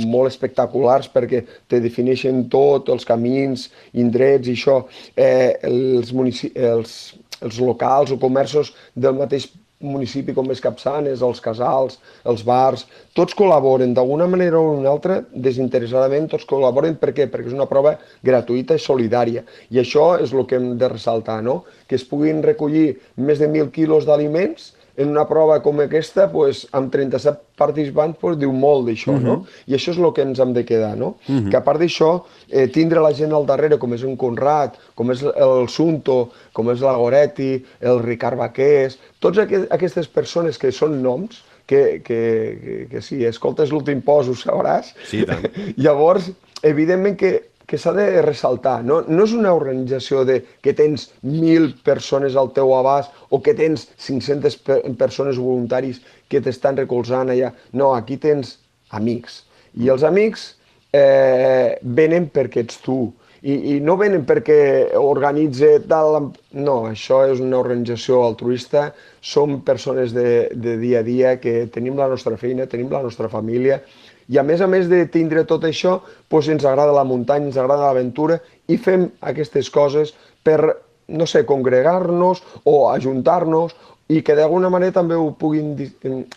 molt espectaculars perquè te defineixen tot, els camins, indrets i això, eh, els, els, els locals o comerços del mateix municipi com és Capçanes, els casals, els bars, tots col·laboren d'alguna manera o una altra, desinteressadament, tots col·laboren. Per què? Perquè és una prova gratuïta i solidària. I això és el que hem de ressaltar, no? Que es puguin recollir més de 1.000 quilos d'aliments en una prova com aquesta, pues, amb 37 participants, pues, diu molt d'això, no? I això és el que ens hem de quedar, no? Que a part d'això, eh, tindre la gent al darrere, com és en Conrad, com és el Sunto, com és la Goretti, el Ricard Baqués, aqu aquestes persones que són noms, que, que, que, que si escoltes l'últim post ho sabràs,
Sí, tant.
Llavors, evidentment que, que s'ha de ressaltar, no? no és una organització de que tens 1.000 persones al teu abast o que tens 500 per persones voluntaris que t'estan recolzant allà. No, aquí tens amics. I els amics eh, venen perquè ets tu. I, I no venen perquè organitze tal... No, això és una organització altruista, som persones de, de dia a dia que tenim la nostra feina, tenim la nostra família, i a més a més de tindre tot això, doncs ens agrada la muntanya, ens agrada l'aventura i fem aquestes coses per, no sé, congregar-nos o ajuntar-nos i que d'alguna manera també ho puguin di-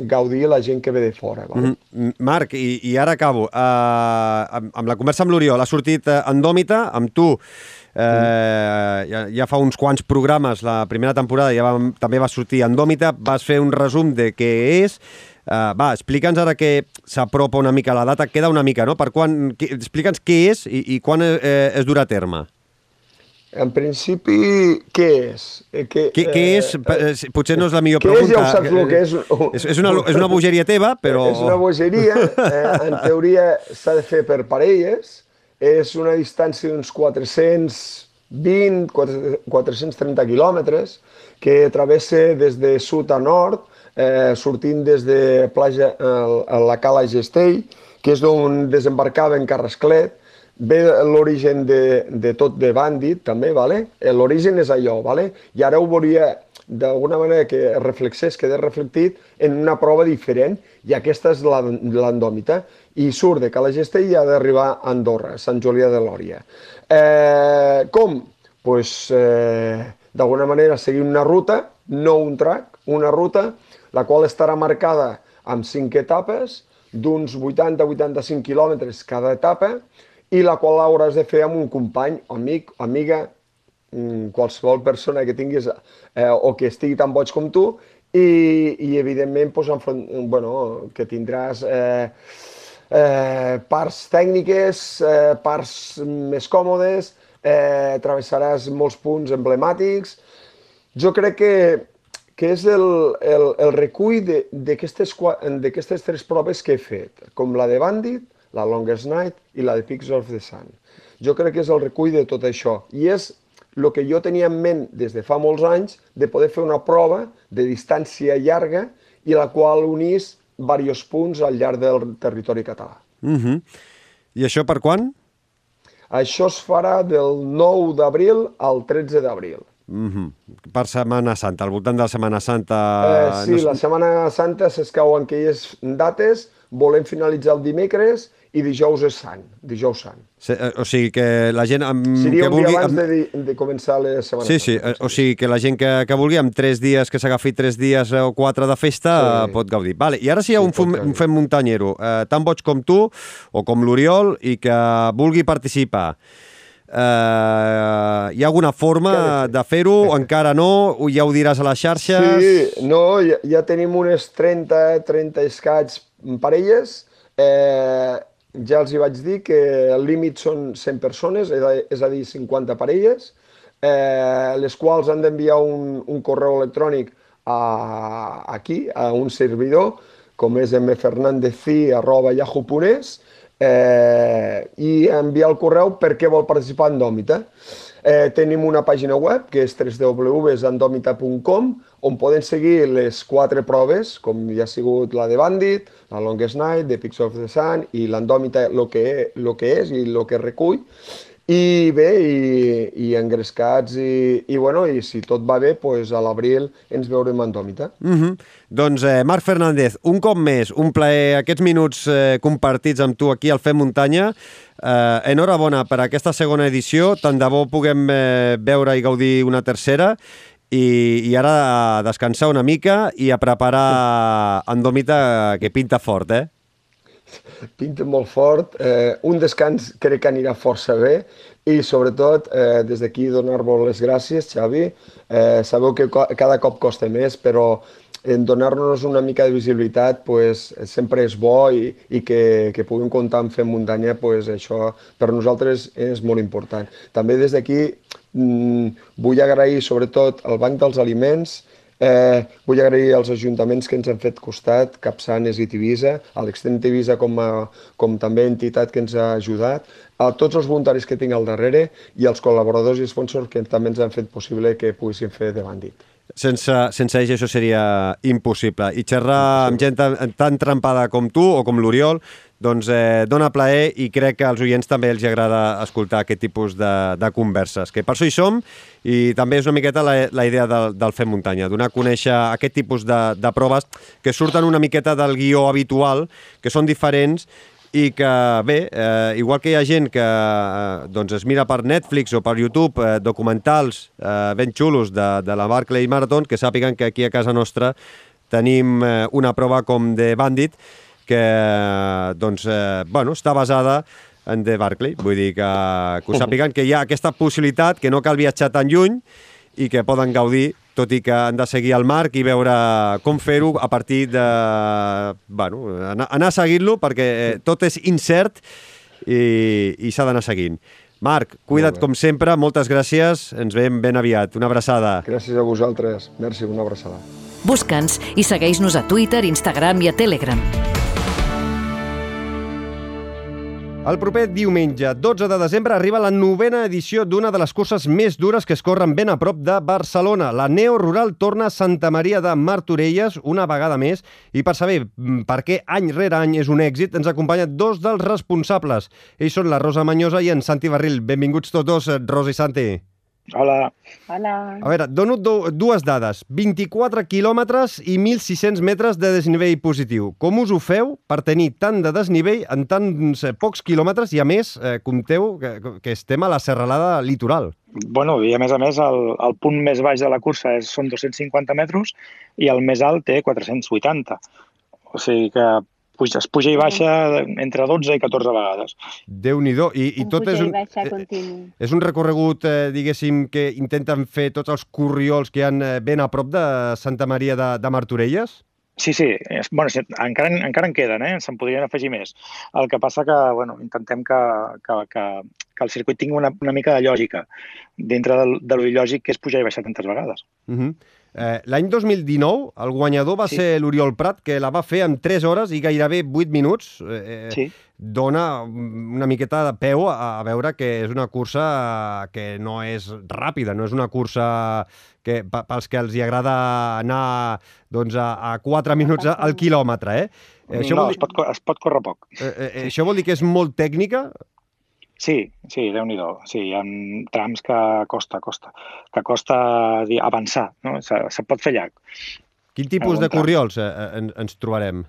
gaudir la gent que ve de fora. Vale?
Mm, Marc, i, i ara acabo. Uh, amb, amb la conversa amb l'Oriol, ha sortit uh, Andòmita, amb tu, uh, ja, ja fa uns quants programes, la primera temporada ja va, també va sortir Andòmita, vas fer un resum de què és, uh, va, explica'ns ara que s'apropa una mica la data, queda una mica, no? Per quan, explica'ns què és i, i quan eh, es durà a terme.
En principi, què és? Eh, que,
Què, què és? Eh, Potser no és la millor
què és?
pregunta.
Ja ho saps el que és.
És, és, una, és una bogeria teva, però...
És una bogeria, eh, en teoria s'ha de fer per parelles, és una distància d'uns 420, 4- 430 quilòmetres, que travessa des de sud a nord, eh, sortint des de plaja, eh, a la Cala Gestell, que és d'on desembarcava en Carrasclet, ve l'origen de, de tot de Bandit, també, vale? Eh, l'origen és allò, vale? i ara ho volia d'alguna manera que reflexés, quedés reflectit en una prova diferent, i aquesta és l'endòmita, i surt de Calagestell i ha d'arribar a Andorra, Sant Julià de Lòria. Eh, com? Pues, eh, d'alguna manera seguir una ruta, no un track, una ruta, la qual estarà marcada amb cinc etapes, d'uns 80-85 quilòmetres cada etapa, i la qual hauràs de fer amb un company, amic, amiga, mm, qualsevol persona que tinguis eh, o que estigui tan boig com tu i, i evidentment pues, enfront, bueno, que tindràs eh, eh, parts tècniques, eh, parts més còmodes, eh, travessaràs molts punts emblemàtics. Jo crec que, que és el, el, el recull d'aquestes tres proves que he fet, com la de Bandit, la Longest Night i la de Peaks of the Sun. Jo crec que és el recull de tot això i és el que jo tenia en ment des de fa molts anys de poder fer una prova de distància llarga i la qual unís diversos punts al llarg del territori català.
Uh mhm. -huh. I això per quan?
Això es farà del 9 d'abril al 13 d'abril.
Mm -hmm. Per Setmana Santa, al voltant de la Setmana Santa...
Eh, sí, no... la Setmana Santa s'escauen aquelles dates, volem finalitzar el dimecres i dijous és sant, dijous sant.
Sí, eh, o sigui que la gent... Amb,
Seria
que
un
vulgui,
dia abans
amb...
de, de començar les setmanes.
Sí, sí, o sigui que la gent que, que vulgui amb tres dies, que s'agafi tres dies o quatre de festa, sí. pot gaudir. Vale, I ara si hi ha sí, un, fem, un fem muntanyero eh, tan boig com tu o com l'Oriol i que vulgui participar, Uh, hi ha alguna forma de fer-ho? Encara no? Ja ho diràs a les xarxes?
Sí, no, ja, ja tenim unes 30, 30 escats parelles. Eh, ja els hi vaig dir que el límit són 100 persones, és a dir, 50 parelles, eh, les quals han d'enviar un, un correu electrònic a, aquí, a un servidor, com és mfernandezci.yahoo.es, eh, i enviar el correu per què vol participar en Dòmita. Eh, tenim una pàgina web que és www.andomita.com on poden seguir les quatre proves, com ja ha sigut la de Bandit, la Longest Night, The Pix of the Sun i l'Andòmita, el que, lo que és i el que recull. I bé, i, i engrescats, i, i, bueno, i si tot va bé, pues a l'abril ens veurem en Dòmita.
Mm -hmm. Doncs, eh, Marc Fernández, un cop més, un plaer aquests minuts eh, compartits amb tu aquí al Fem Muntanya. Eh, enhorabona per aquesta segona edició, tant de bo puguem eh, veure i gaudir una tercera, i, i ara a descansar una mica i a preparar Andòmita, que pinta fort, eh?
Pinta molt fort. Eh, un descans crec que anirà força bé i sobretot eh, des d'aquí donar-vos les gràcies, Xavi. Eh, sabeu que cada cop costa més, però en donar-nos una mica de visibilitat pues, sempre és bo i, i que, que puguem comptar amb Fem Muntanya, pues, això per nosaltres és molt important. També des d'aquí mm, vull agrair sobretot al Banc dels Aliments, Eh, vull agrair als ajuntaments que ens han fet costat, Capçanes i Tivisa, a l'Extrem Tivisa com, a, com també entitat que ens ha ajudat, a tots els voluntaris que tinc al darrere i als col·laboradors i sponsors que també ens han fet possible que poguéssim fer de bandit.
Sense, sense ells això seria impossible. I xerrar amb gent tan, tan trempada com tu o com l'Oriol doncs eh, dona plaer i crec que als oients també els agrada escoltar aquest tipus de, de converses, que per això hi som i també és una miqueta la, la idea del, del Fem Muntanya, donar a conèixer aquest tipus de, de proves que surten una miqueta del guió habitual, que són diferents i que, bé, eh, igual que hi ha gent que eh, doncs es mira per Netflix o per YouTube eh, documentals eh, ben xulos de, de la Barclay Marathon, que sàpiguen que aquí a casa nostra tenim eh, una prova com de Bandit, que doncs, eh, bueno, està basada en The Barclay. Vull dir que, que ho sàpiguen que hi ha aquesta possibilitat, que no cal viatjar tan lluny i que poden gaudir, tot i que han de seguir el Marc i veure com fer-ho a partir de... Bueno, anar, anar a seguir-lo perquè eh, tot és incert i, i s'ha d'anar seguint. Marc, cuida't com sempre, moltes gràcies, ens veiem ben aviat. Una abraçada.
Gràcies a vosaltres. Merci, una abraçada.
Busca'ns i segueix-nos a Twitter, Instagram i a Telegram.
El proper diumenge, 12 de desembre, arriba la novena edició d'una de les curses més dures que es corren ben a prop de Barcelona. La Neo Rural torna a Santa Maria de Martorelles una vegada més i per saber mm, per què any rere any és un èxit ens acompanyen dos dels responsables. Ells són la Rosa Manyosa i en Santi Barril. Benvinguts tots dos, Rosa i Santi.
Hola.
Hola.
A veure, dono do, dues dades. 24 quilòmetres i 1.600 metres de desnivell positiu. Com us ho feu per tenir tant de desnivell en tants eh, pocs quilòmetres i, a més, eh, compteu que, que estem a la serralada litoral?
Bueno, i a més a més, el, el punt més baix de la cursa és, són 250 metres i el més alt té 480. O sigui que puja, es puja i baixa entre 12 i 14 vegades.
Déu-n'hi-do. I, i
Un
tot és
i
un, eh, és un recorregut, eh, diguéssim, que intenten fer tots els corriols que hi han eh, ben a prop de Santa Maria de, de Martorelles?
Sí, sí, bueno, sí, encara, en- encara en queden, eh? se'n podrien afegir més. El que passa que bueno, intentem que, que, que, que el circuit tingui una, una mica de lògica dintre del, de lo il·lògic que és pujar i baixar tantes vegades.
Uh -huh. Eh, L'any 2019 el guanyador va
Sí.
ser l'Oriol Prat, que la va fer en 3 hores i gairebé 8 minuts. Eh,
Sí.
Dona una miqueta de peu a, a veure que és una cursa que no és ràpida, no és una cursa que pe- pels que els hi agrada anar doncs, a, a 4 minuts al quilòmetre. Eh? Eh,
no,
vol
es, pot, es pot córrer poc.
Eh, eh, això vol dir que és molt tècnica?
Sí, sí, déu nhi Sí, hi ha trams que costa, costa, que costa dir, avançar, no? Se, se pot fer llarg.
Quin tipus de corriols eh, eh, en- ens trobarem?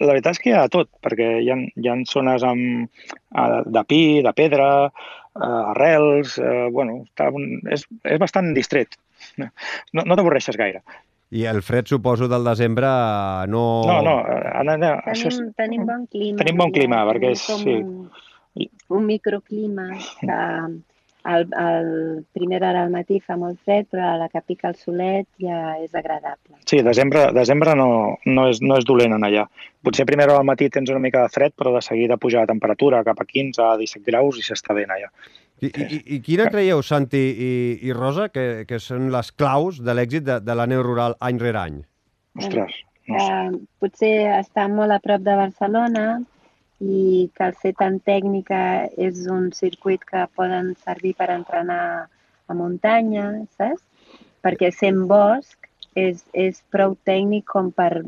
La veritat és que hi ha tot, perquè hi ha, hi ha zones amb, eh, de pi, de pedra, arrels, eh, bueno, està un, és, és bastant distret. No, no t'avorreixes gaire.
I el fred, suposo, del desembre no...
No, no, Anna, això és,
Tenim, tenim bon clima.
Tenim bon clima,
ja,
perquè
tenim
és-
com
sí.
Un, un microclima que el, el primera hora al matí fa molt fred, però a la que pica el solet ja és agradable.
sí, desembre, desembre no, no, és, no és dolent en allà. Potser a primera hora al matí tens una mica de fred, però de seguida puja la temperatura cap a 15 a 17 graus i s'està bé allà.
I, i, I quina creieu, Santi i, i Rosa, que, que són les claus de l'èxit de, de la neu rural any rere any?
Ostres, no sé.
Eh, potser està molt a prop de Barcelona i que al ser tan tècnica és un circuit que poden servir per entrenar a muntanya, saps? Perquè sent bosc és, és prou tècnic com per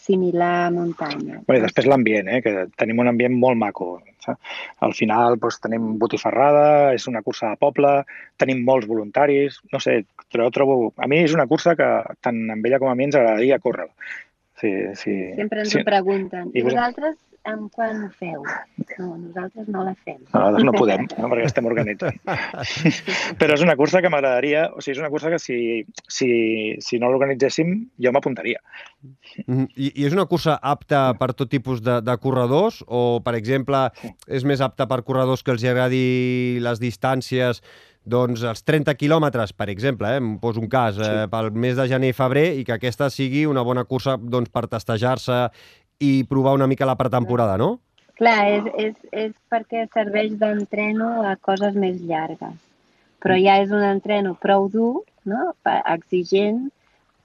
similar a muntanya.
Bé, després l'ambient, eh, que tenim un ambient molt maco. saps? Al final doncs, tenim botifarrada, és una cursa de poble, tenim molts voluntaris, no sé, però trobo... A mi és una cursa que tant amb ella com a mi ens agradaria córrer. Sí, sí,
Sempre ens
sí.
ho pregunten.
I
I
vos-
vosaltres amb quan ho feu? No, nosaltres no la fem.
Nosaltres no podem, no? perquè estem organitzant. Però és una cursa que m'agradaria, o sigui, és una cursa que si, si, si no l'organitzéssim jo m'apuntaria.
Mhm. I, I és una cursa apta per tot tipus de, de corredors o, per exemple, és més apta per corredors que els agradi les distàncies doncs els 30 quilòmetres, per exemple, eh, em poso un cas, eh, pel mes de gener i febrer, i que aquesta sigui una bona cursa doncs, per testejar-se i provar una mica la pretemporada, no?
Clar, és, és, és perquè serveix d'entreno a coses més llargues. Però ja és un entreno prou dur, no? Exigent,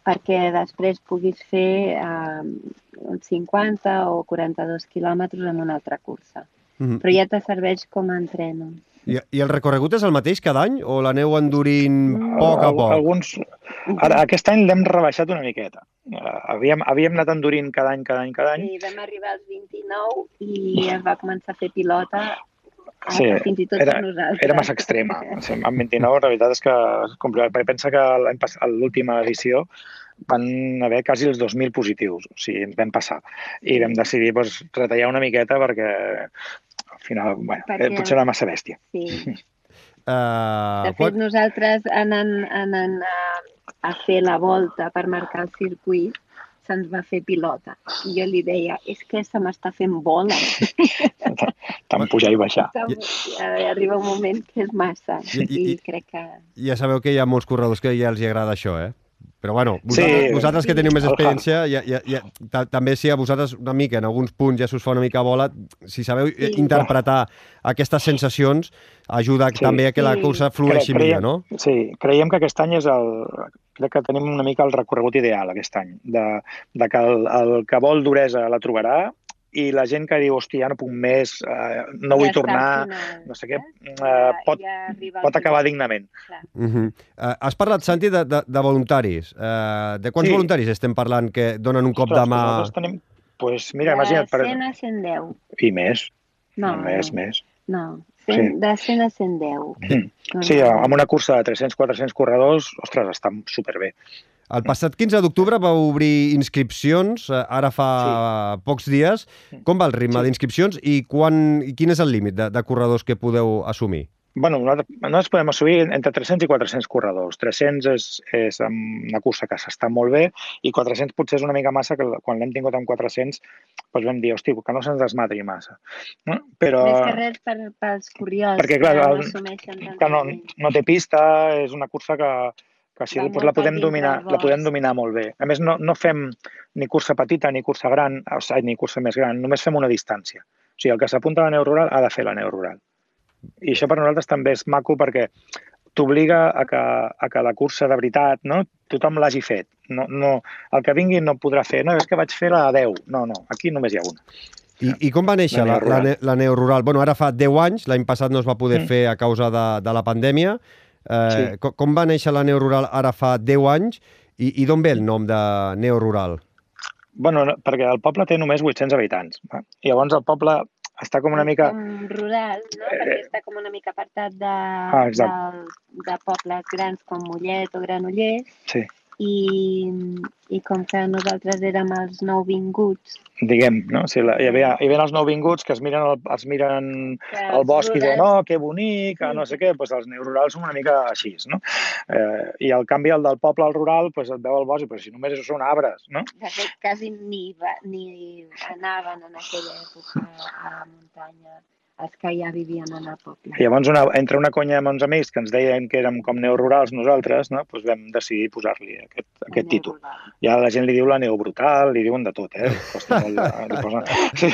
perquè després puguis fer eh, uns 50 o 42 quilòmetres en una altra cursa.
Mhm.
Però ja te serveix com a entreno.
I, I el recorregut és el mateix cada any o l'aneu endurint poc a poc?
Alguns... Ara, aquest any l'hem rebaixat una miqueta. Uh, havíem, havíem anat endurint cada any, cada any, cada any.
I vam arribar als 29 i es va començar a fer pilota eh,
Sí,
fins i tot
era,
nosaltres.
era massa extrema. Sigui, amb 29, la veritat és que és complicat, perquè pensa que l'última edició van haver quasi els 2.000 positius, o sigui, ens vam passar. I vam decidir doncs, retallar una miqueta perquè al final, bueno,
Perquè-
perquè... potser era massa bèstia.
Sí.
Uh,
De fet, nosaltres anant, anant a, a fer la volta per marcar el circuit, se'ns va fer pilota. I jo li deia, és que se m'està fent bola.
Tant pujar i baixar.
Eh, Arriba un moment que és massa.
I-
I,
i- i-
crec que...
Ja sabeu que hi ha molts corredors que ja els hi agrada això, eh? Però bueno, vosaltres,
Sí.
vosaltres que teniu més experiència, ja, ja, ja, ta, també si a vosaltres una mica, en alguns punts ja s'us fa una mica bola, si sabeu
Sí.
interpretar aquestes sensacions, ajuda
Sí.
també a que la cursa flueixi
Cre-
millor, no?
Sí, creiem que aquest any és el... Crec que tenim una mica el recorregut ideal aquest any, de, de que el, el que vol duresa la trobarà i la gent que diu, hòstia, ja no puc més, eh, no vull
ja al
tornar,
final,
no sé què, eh, pot,
ja arriba al
pot acabar
final.
dignament.
Uh -huh. uh, has parlat, Santi, de, de, de voluntaris. Uh, de quants
Sí.
voluntaris estem parlant que donen un cop
Ostres,
de mà...
Nosaltres tenim... Pues mira,
de
imagina't, per...
100 a 110.
i més,
No,
més,
no,
més.
no. 100, de 100 a 110.
Mm.
No,
Sí,
no.
amb una cursa de 300-400 corredors, ostres, està superbé.
El passat 15 d'octubre va obrir inscripcions, eh, ara fa sí. pocs dies. Com va el ritme
Sí.
d'inscripcions i, quan, i quin és el límit de, de corredors que podeu assumir?
bueno, nosaltres, nosaltres podem assumir entre 300 i 400 corredors. 300 és, és una cursa que s'està molt bé i 400 potser és una mica massa que quan l'hem tingut amb 400 doncs vam dir, hosti, que no se'ns desmatri massa.
No? Però... Més que res per, pels curiosos
perquè, clar, que no, que no, no té pista, és una cursa que, que així doncs la, podem dominar, la podem dominar molt bé. A més, no, no fem ni cursa petita ni cursa gran, o sigui, ni cursa més gran, només fem una distància. O sigui, el que s'apunta a la neu rural ha de fer la neu rural. I això per nosaltres també és maco perquè t'obliga a, que, a que la cursa de veritat no? tothom l'hagi fet. No, no, el que vingui no podrà fer, no, és que vaig fer la 10. No, no, aquí només hi ha una.
I, I com va néixer la, la, la, la neu rural? Bueno, ara fa 10 anys, l'any passat no es va poder mm. fer a causa de, de la pandèmia. Eh, sí. com, com va néixer la neu rural ara fa 10 anys i, i d'on ve el nom de neu rural?
Bueno, perquè el poble té només 800 habitants. Va? I llavors el poble està com una mica...
Com rural, no? Eh, Perquè està com una mica apartat de, ah, de, de pobles grans com Mollet o Granollers.
Sí
i, i com que nosaltres érem els nouvinguts...
Diguem, no? O sigui, hi, havia, hi havia els nouvinguts que es miren el, es miren que el bosc rurals... i diuen, oh, que bonic, sí. no sé què, doncs els neururals són una mica així, no? Eh, I al canvi el del poble al rural, doncs et veu el bosc, però si només són arbres, no?
De fet, quasi ni, va, ni anaven en aquella època a la muntanya els que ja vivien en el poble.
I llavors, una, entre una conya amb uns amics que ens deien que érem com neorurals nosaltres, no? doncs vam decidir posar-li aquest, aquest títol. Ja la gent li diu la neobrutal, li diuen de tot, eh? Costa molt, li posen... Sí,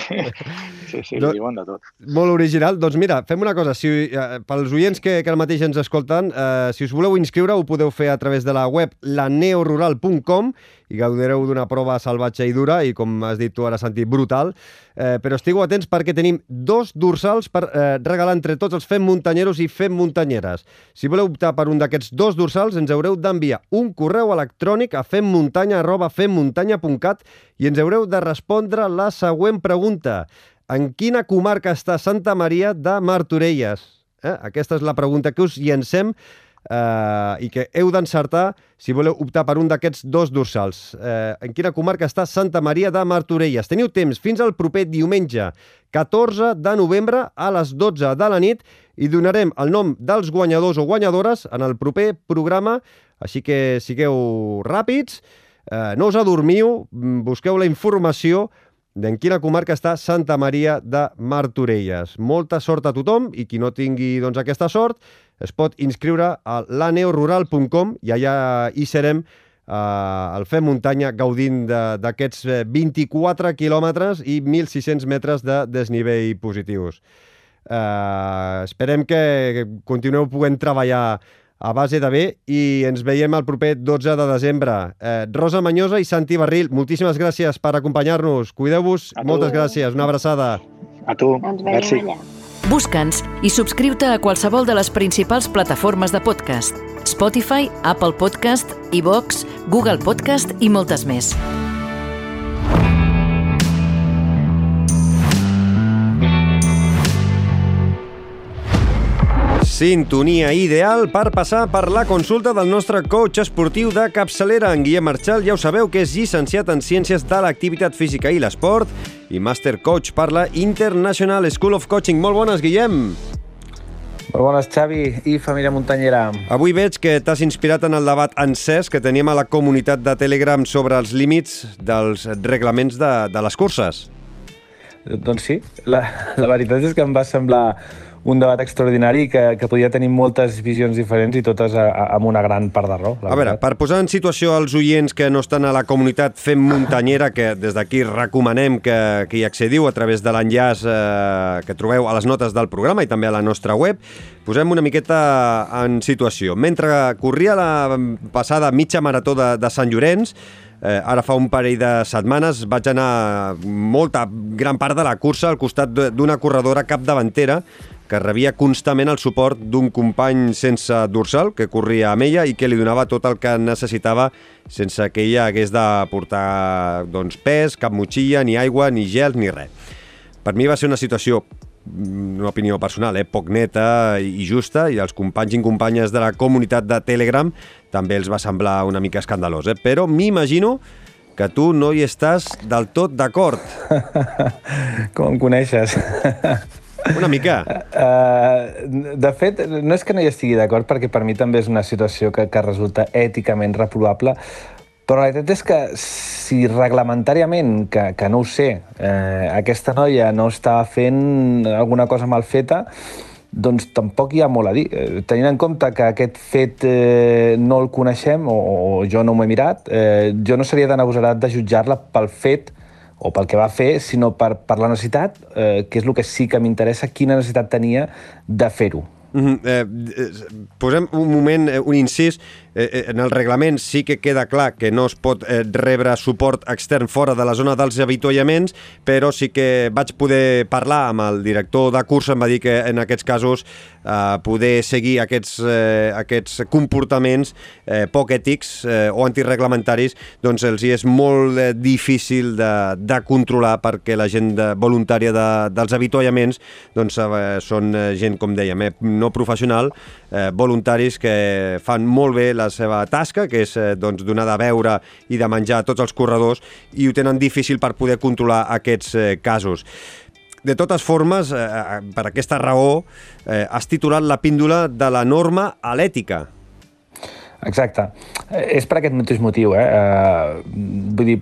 sí, sí, li diuen de tot.
Molt original. Doncs mira, fem una cosa. Si, eh, pels oients que, que ara mateix ens escolten, eh, si us voleu inscriure, ho podeu fer a través de la web laneorural.com i gaudireu d'una prova salvatge i dura i, com has dit tu ara, Santi, brutal. Eh, però estigueu atents perquè tenim dos dorsals per eh, regalar entre tots els fem muntanyeros i fem muntanyeres. Si voleu optar per un d'aquests dos dorsals, ens haureu d'enviar un correu electrònic a femmuntanya.femmuntanya.cat i ens haureu de respondre la següent pregunta. En quina comarca està Santa Maria de Martorelles? Eh? Aquesta és la pregunta que us llancem eh, i que heu d'encertar si voleu optar per un d'aquests dos dorsals. Eh, en quina comarca està Santa Maria de Martorelles? Teniu temps fins al proper diumenge 14 de novembre a les 12 de la nit i donarem el nom dels guanyadors o guanyadores en el proper programa, així que sigueu ràpids, eh, no us adormiu, busqueu la informació d'en quina comarca està Santa Maria de Martorelles. Molta sort a tothom i qui no tingui doncs, aquesta sort es pot inscriure a laneorural.com i allà hi serem eh, al Fem Muntanya gaudint d'aquests 24 quilòmetres i 1.600 metres de desnivell positius. Eh, esperem que continueu podent treballar a base de bé i ens veiem el proper 12 de desembre. Eh, Rosa Manyosa i Santi Barril, moltíssimes gràcies per acompanyar-nos. Cuideu-vos, moltes gràcies, una abraçada.
A tu, Ens merci. Allà.
Busca'ns i subscriu-te a qualsevol de les principals plataformes de podcast. Spotify, Apple Podcast, iVox, Google Podcast i moltes més.
Sintonia ideal per passar per la consulta del nostre coach esportiu de capçalera, en Guillem Marchal. Ja ho sabeu que és llicenciat en Ciències de l'Activitat Física i l'Esport i Master Coach per la International School of Coaching. Molt bones, Guillem!
Molt bones, Xavi i família muntanyera.
Avui veig que t'has inspirat en el debat encès que teníem a la comunitat de Telegram sobre els límits dels reglaments de, de les curses.
Doncs sí, la, la veritat és que em va semblar un debat extraordinari que, que podia tenir moltes visions diferents i totes a, a, amb una gran part de raó.
A veure, per posar en situació els oients que no estan a la comunitat Fem Muntanyera, que des d'aquí recomanem que, que hi accediu a través de l'enllaç eh, que trobeu a les notes del programa i també a la nostra web, posem una miqueta en situació. Mentre corria la passada mitja marató de, de Sant Llorenç, Eh, ara fa un parell de setmanes vaig anar molta, gran part de la cursa al costat d'una corredora capdavantera que rebia constantment el suport d'un company sense dorsal que corria amb ella i que li donava tot el que necessitava sense que ella hagués de portar doncs, pes, cap motxilla, ni aigua, ni gel, ni res. Per mi va ser una situació una opinió personal, eh, poc neta i justa, i els companys i companyes de la comunitat de Telegram també els va semblar una mica escandalós, eh? però m'imagino que tu no hi estàs del tot d'acord.
Com em coneixes?
Una mica.
Uh, de fet, no és que no hi estigui d'acord, perquè per mi també és una situació que, que resulta èticament reprovable, però la veritat és que si reglamentàriament, que, que no ho sé, eh, aquesta noia no estava fent alguna cosa mal feta, doncs tampoc hi ha molt a dir. Eh, tenint en compte que aquest fet eh, no el coneixem o, o jo no m'ho he mirat, eh, jo no seria tan agosarat de jutjar-la pel fet o pel que va fer, sinó per, per la necessitat, eh, que és el que sí que m'interessa, quina necessitat tenia de fer-ho.
Mm -hmm. eh, posem un moment, eh, un incís. Eh, eh, en el reglament sí que queda clar que no es pot eh, rebre suport extern fora de la zona dels avituallaments, però sí que vaig poder parlar amb el director de curs, em va dir que en aquests casos eh, poder seguir aquests, eh, aquests comportaments eh, poc ètics eh, o antireglamentaris, doncs els hi és molt eh, difícil de, de controlar perquè la gent de, voluntària de, dels avituallaments doncs, eh, són eh, gent, com dèiem, eh, no professional, eh, voluntaris que fan molt bé la seva tasca, que és eh, doncs, donar de beure i de menjar a tots els corredors, i ho tenen difícil per poder controlar aquests eh, casos. De totes formes, eh, eh per aquesta raó, eh, has titulat la píndola de la norma a l'ètica.
Exacte. Eh, és per aquest mateix motiu, eh? eh? Vull dir,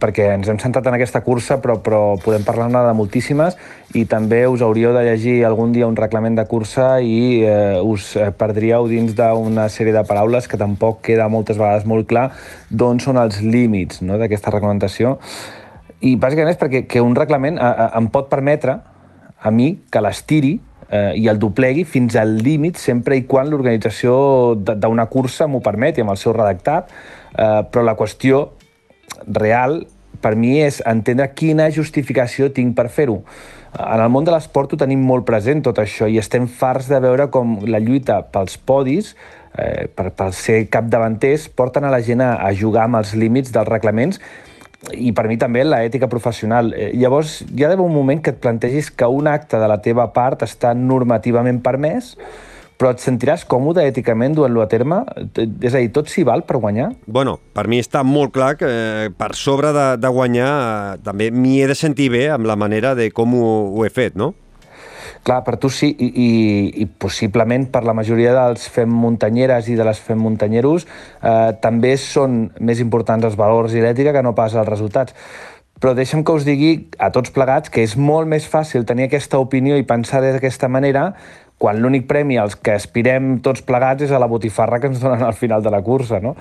perquè ens hem centrat en aquesta cursa, però, però podem parlar-ne de moltíssimes i també us hauríeu de llegir algun dia un reglament de cursa i eh, us perdríeu dins d'una sèrie de paraules que tampoc queda moltes vegades molt clar d'on són els límits no? d'aquesta reglamentació. I bàsicament és perquè que un reglament eh, eh em pot permetre a mi que l'estiri eh, i el doblegui fins al límit sempre i quan l'organització d'una cursa m'ho permeti amb el seu redactat, eh, però la qüestió real per mi és entendre quina justificació tinc per fer-ho. En el món de l'esport ho tenim molt present tot això i estem farts de veure com la lluita pels podis eh, per, per ser capdavanters porten a la gent a, a jugar amb els límits dels reglaments i per mi també la ètica professional. Eh, llavors, hi ha d'haver un moment que et plantegis que un acte de la teva part està normativament permès, però et sentiràs còmode èticament duent-lo a terme? És a dir, tot s'hi val per guanyar?
Bueno, per mi està molt clar que eh, per sobre de, de guanyar eh, també m'hi he de sentir bé amb la manera de com ho, ho he fet, no?
Clar, per tu sí, i, i, i possiblement per la majoria dels fem muntanyeres i de les fem muntanyeros eh, també són més importants els valors i l'ètica que no pas els resultats. Però deixa'm que us digui a tots plegats que és molt més fàcil tenir aquesta opinió i pensar d'aquesta manera quan l'únic premi als que aspirem tots plegats és a la botifarra que ens donen al final de la cursa, no?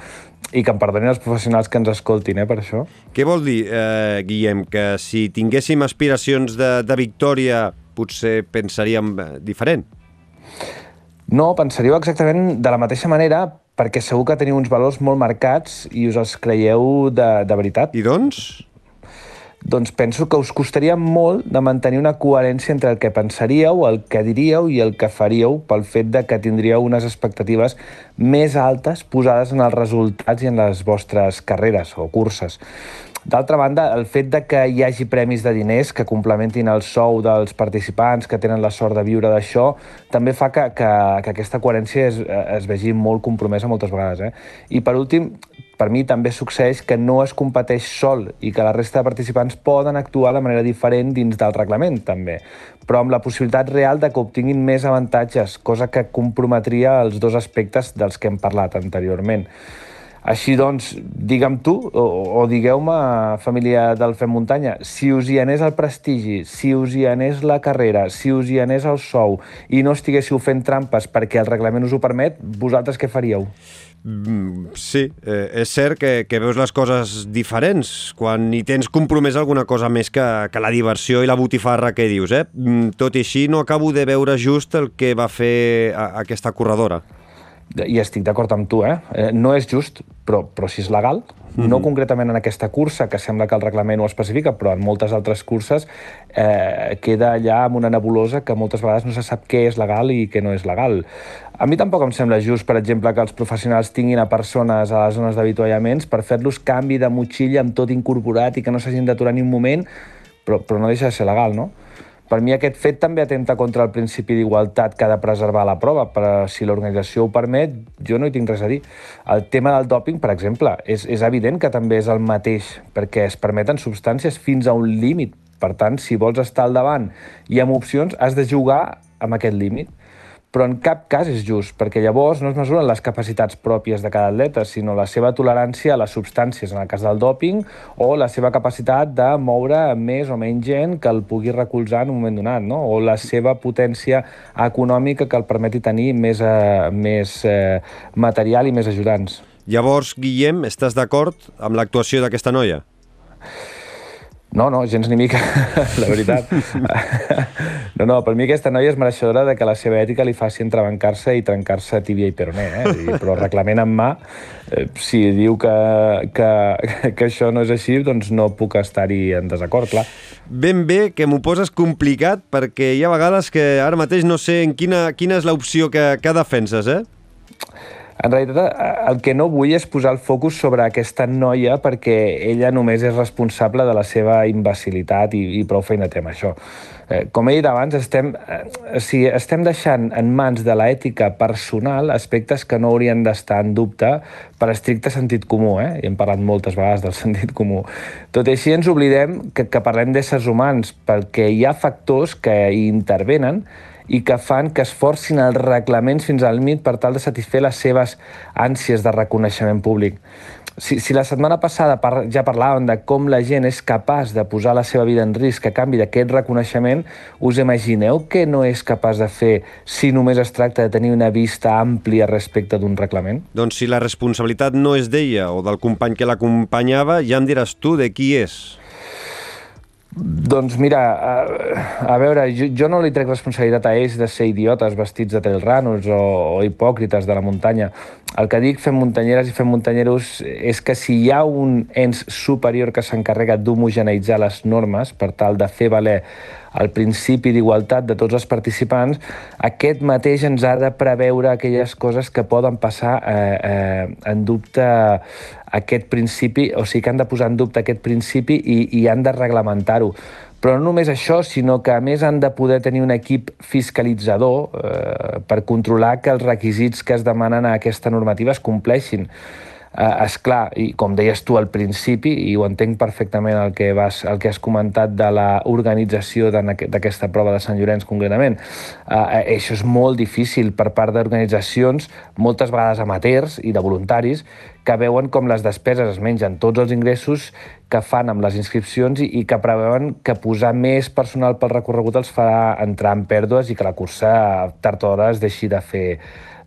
I que em perdonin els professionals que ens escoltin, eh, per això.
Què vol dir, eh, Guillem, que si tinguéssim aspiracions de, de victòria potser pensaríem eh, diferent.
No, pensaríeu exactament de la mateixa manera perquè segur que teniu uns valors molt marcats i us els creieu de, de veritat.
I doncs?
Doncs penso que us costaria molt de mantenir una coherència entre el que pensaríeu, el que diríeu i el que faríeu pel fet de que tindríeu unes expectatives més altes posades en els resultats i en les vostres carreres o curses. D'altra banda, el fet de que hi hagi premis de diners que complementin el sou dels participants que tenen la sort de viure d'això també fa que, que, que aquesta coherència es, es vegi molt compromesa moltes vegades. Eh? I per últim, per mi també succeeix que no es competeix sol i que la resta de participants poden actuar de manera diferent dins del reglament, també, però amb la possibilitat real de que obtinguin més avantatges, cosa que comprometria els dos aspectes dels que hem parlat anteriorment. Així doncs, digue'm tu, o, o digueu-me, família del Fem Muntanya, si us hi anés el prestigi, si us hi anés la carrera, si us hi anés el sou i no estiguéssiu fent trampes perquè el reglament us ho permet, vosaltres què faríeu?
Mm, sí, eh, és cert que, que veus les coses diferents quan hi tens compromès alguna cosa més que, que la diversió i la botifarra que dius. Eh? Mm, tot i així, no acabo de veure just el que va fer a, aquesta corredora
i estic d'acord amb tu, eh? eh? No és just, però, però si és legal, mm -hmm. no concretament en aquesta cursa, que sembla que el reglament ho especifica, però en moltes altres curses eh, queda allà amb una nebulosa que moltes vegades no se sap què és legal i què no és legal. A mi tampoc em sembla just, per exemple, que els professionals tinguin a persones a les zones d'avituallaments per fer-los canvi de motxilla amb tot incorporat i que no s'hagin d'aturar ni un moment, però, però no deixa de ser legal, no? Per mi aquest fet també atenta contra el principi d'igualtat que ha de preservar la prova, però si l'organització ho permet, jo no hi tinc res a dir. El tema del dòping, per exemple, és, és evident que també és el mateix, perquè es permeten substàncies fins a un límit Per tant, si vols estar al davant i amb opcions, has de jugar amb aquest límit però en cap cas és just, perquè llavors no es mesuren les capacitats pròpies de cada atleta, sinó la seva tolerància a les substàncies, en el cas del dòping, o la seva capacitat de moure més o menys gent que el pugui recolzar en un moment donat, no? o la seva potència econòmica que el permeti tenir més, eh, més eh, material i més ajudants.
Llavors, Guillem, estàs d'acord amb l'actuació d'aquesta noia?
No, no, gens ni mica, la veritat. No, no, per mi aquesta noia és mereixedora de que la seva ètica li faci entrebancar-se i trencar-se tíbia i peroné, eh? però reglament en mà, eh, si diu que, que, que això no és així, doncs no puc estar-hi en desacord, clar.
Ben bé que m'ho poses complicat perquè hi ha vegades que ara mateix no sé en quina, quina és l'opció que, que defenses, eh?
En realitat, eh, el que no vull és posar el focus sobre aquesta noia perquè ella només és responsable de la seva imbecilitat i, i prou feina té amb això. Eh, com he dit abans, estem, eh, sigui, estem deixant en mans de l'ètica personal aspectes que no haurien d'estar en dubte per estricte sentit comú, eh? i hem parlat moltes vegades del sentit comú. Tot i així ens oblidem que, que parlem d'éssers humans perquè hi ha factors que hi intervenen i que fan que es forcin els reglaments fins al límit per tal de satisfer les seves ànsies de reconeixement públic. Si, si la setmana passada par, ja parlàvem de com la gent és capaç de posar la seva vida en risc a canvi d'aquest reconeixement, us imagineu què no és capaç de fer si només es tracta de tenir una vista àmplia respecte d'un reglament?
Doncs si la responsabilitat no és d'ella o del company que l'acompanyava, ja em diràs tu de qui és.
Doncs mira, a, a veure, jo, jo no li trec responsabilitat a ells de ser idiotes vestits de trailrunners o, o hipòcrites de la muntanya. El que dic fem muntanyeres i fem muntanyeros és que si hi ha un ens superior que s'encarrega d'homogeneitzar les normes per tal de fer valer el principi d'igualtat de tots els participants, aquest mateix ens ha de preveure aquelles coses que poden passar eh, eh, en dubte aquest principi, o sigui que han de posar en dubte aquest principi i, i han de reglamentar-ho. Però no només això, sinó que a més han de poder tenir un equip fiscalitzador eh, per controlar que els requisits que es demanen a aquesta normativa es compleixin. Eh, clar, i com deies tu al principi, i ho entenc perfectament el que, vas, el que has comentat de l'organització d'aquesta prova de Sant Llorenç concretament, eh, això és molt difícil per part d'organitzacions, moltes vegades amateurs i de voluntaris, que veuen com les despeses es mengen tots els ingressos que fan amb les inscripcions i, i que preveuen que posar més personal pel recorregut els farà entrar en pèrdues i que la cursa tard o d'hora es deixi de fer,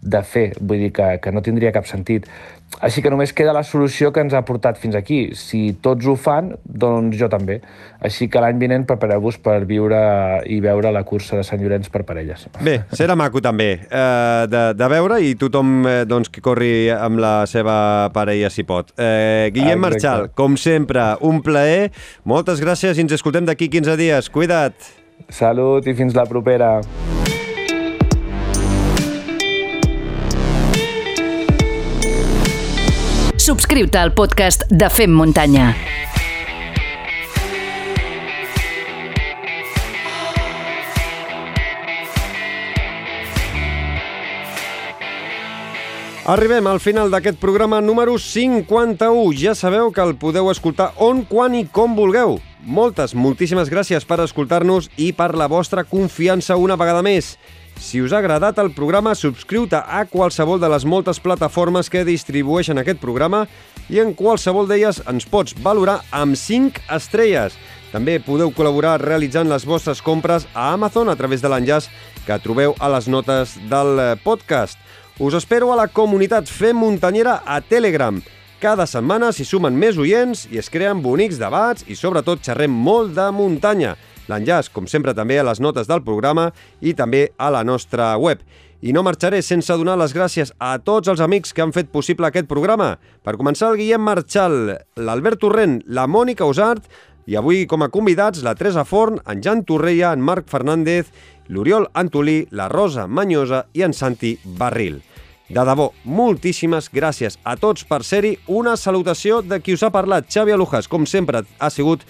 de fer. Vull dir que, que no tindria cap sentit. Així que només queda la solució que ens ha portat fins aquí. Si tots ho fan, doncs jo també. Així que l'any vinent prepareu-vos per viure i veure la cursa de Sant Llorenç per parelles.
Bé, serà maco també eh, de, de veure i tothom eh, doncs, que corri amb la seva parella si pot. Eh, Guillem Exacte. Marchal, com sempre, un plaer. Moltes gràcies i ens escoltem d'aquí 15 dies. Cuida't!
Salut i fins la propera.
Subscriu-te al podcast de Fem Muntanya.
Arribem al final d'aquest programa número 51. Ja sabeu que el podeu escoltar on, quan i com vulgueu. Moltes, moltíssimes gràcies per escoltar-nos i per la vostra confiança una vegada més. Si us ha agradat el programa, subscriu-te a qualsevol de les moltes plataformes que distribueixen aquest programa i en qualsevol d'elles ens pots valorar amb 5 estrelles. També podeu col·laborar realitzant les vostres compres a Amazon a través de l'enllaç que trobeu a les notes del podcast. Us espero a la comunitat Fem Muntanyera a Telegram. Cada setmana s'hi sumen més oients i es creen bonics debats i sobretot xerrem molt de muntanya. L'enllaç, com sempre, també a les notes del programa i també a la nostra web. I no marxaré sense donar les gràcies a tots els amics que han fet possible aquest programa. Per començar, el Guillem Marchal, l'Albert Torrent, la Mònica Usart i avui com a convidats la Teresa Forn, en Jan Torreia, en Marc Fernández, l'Oriol Antolí, la Rosa Manyosa i en Santi Barril. De debò, moltíssimes gràcies a tots per ser-hi. Una salutació de qui us ha parlat, Xavi Alujas. Com sempre, ha sigut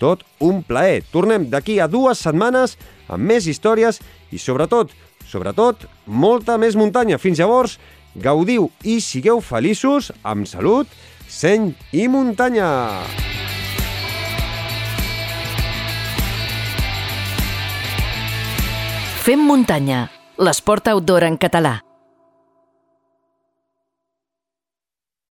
tot un plaer. Tornem d'aquí a dues setmanes amb més històries i, sobretot, sobretot, molta més muntanya. Fins llavors, gaudiu i sigueu feliços amb salut, seny i muntanya.
Fem muntanya, l'esport outdoor en català.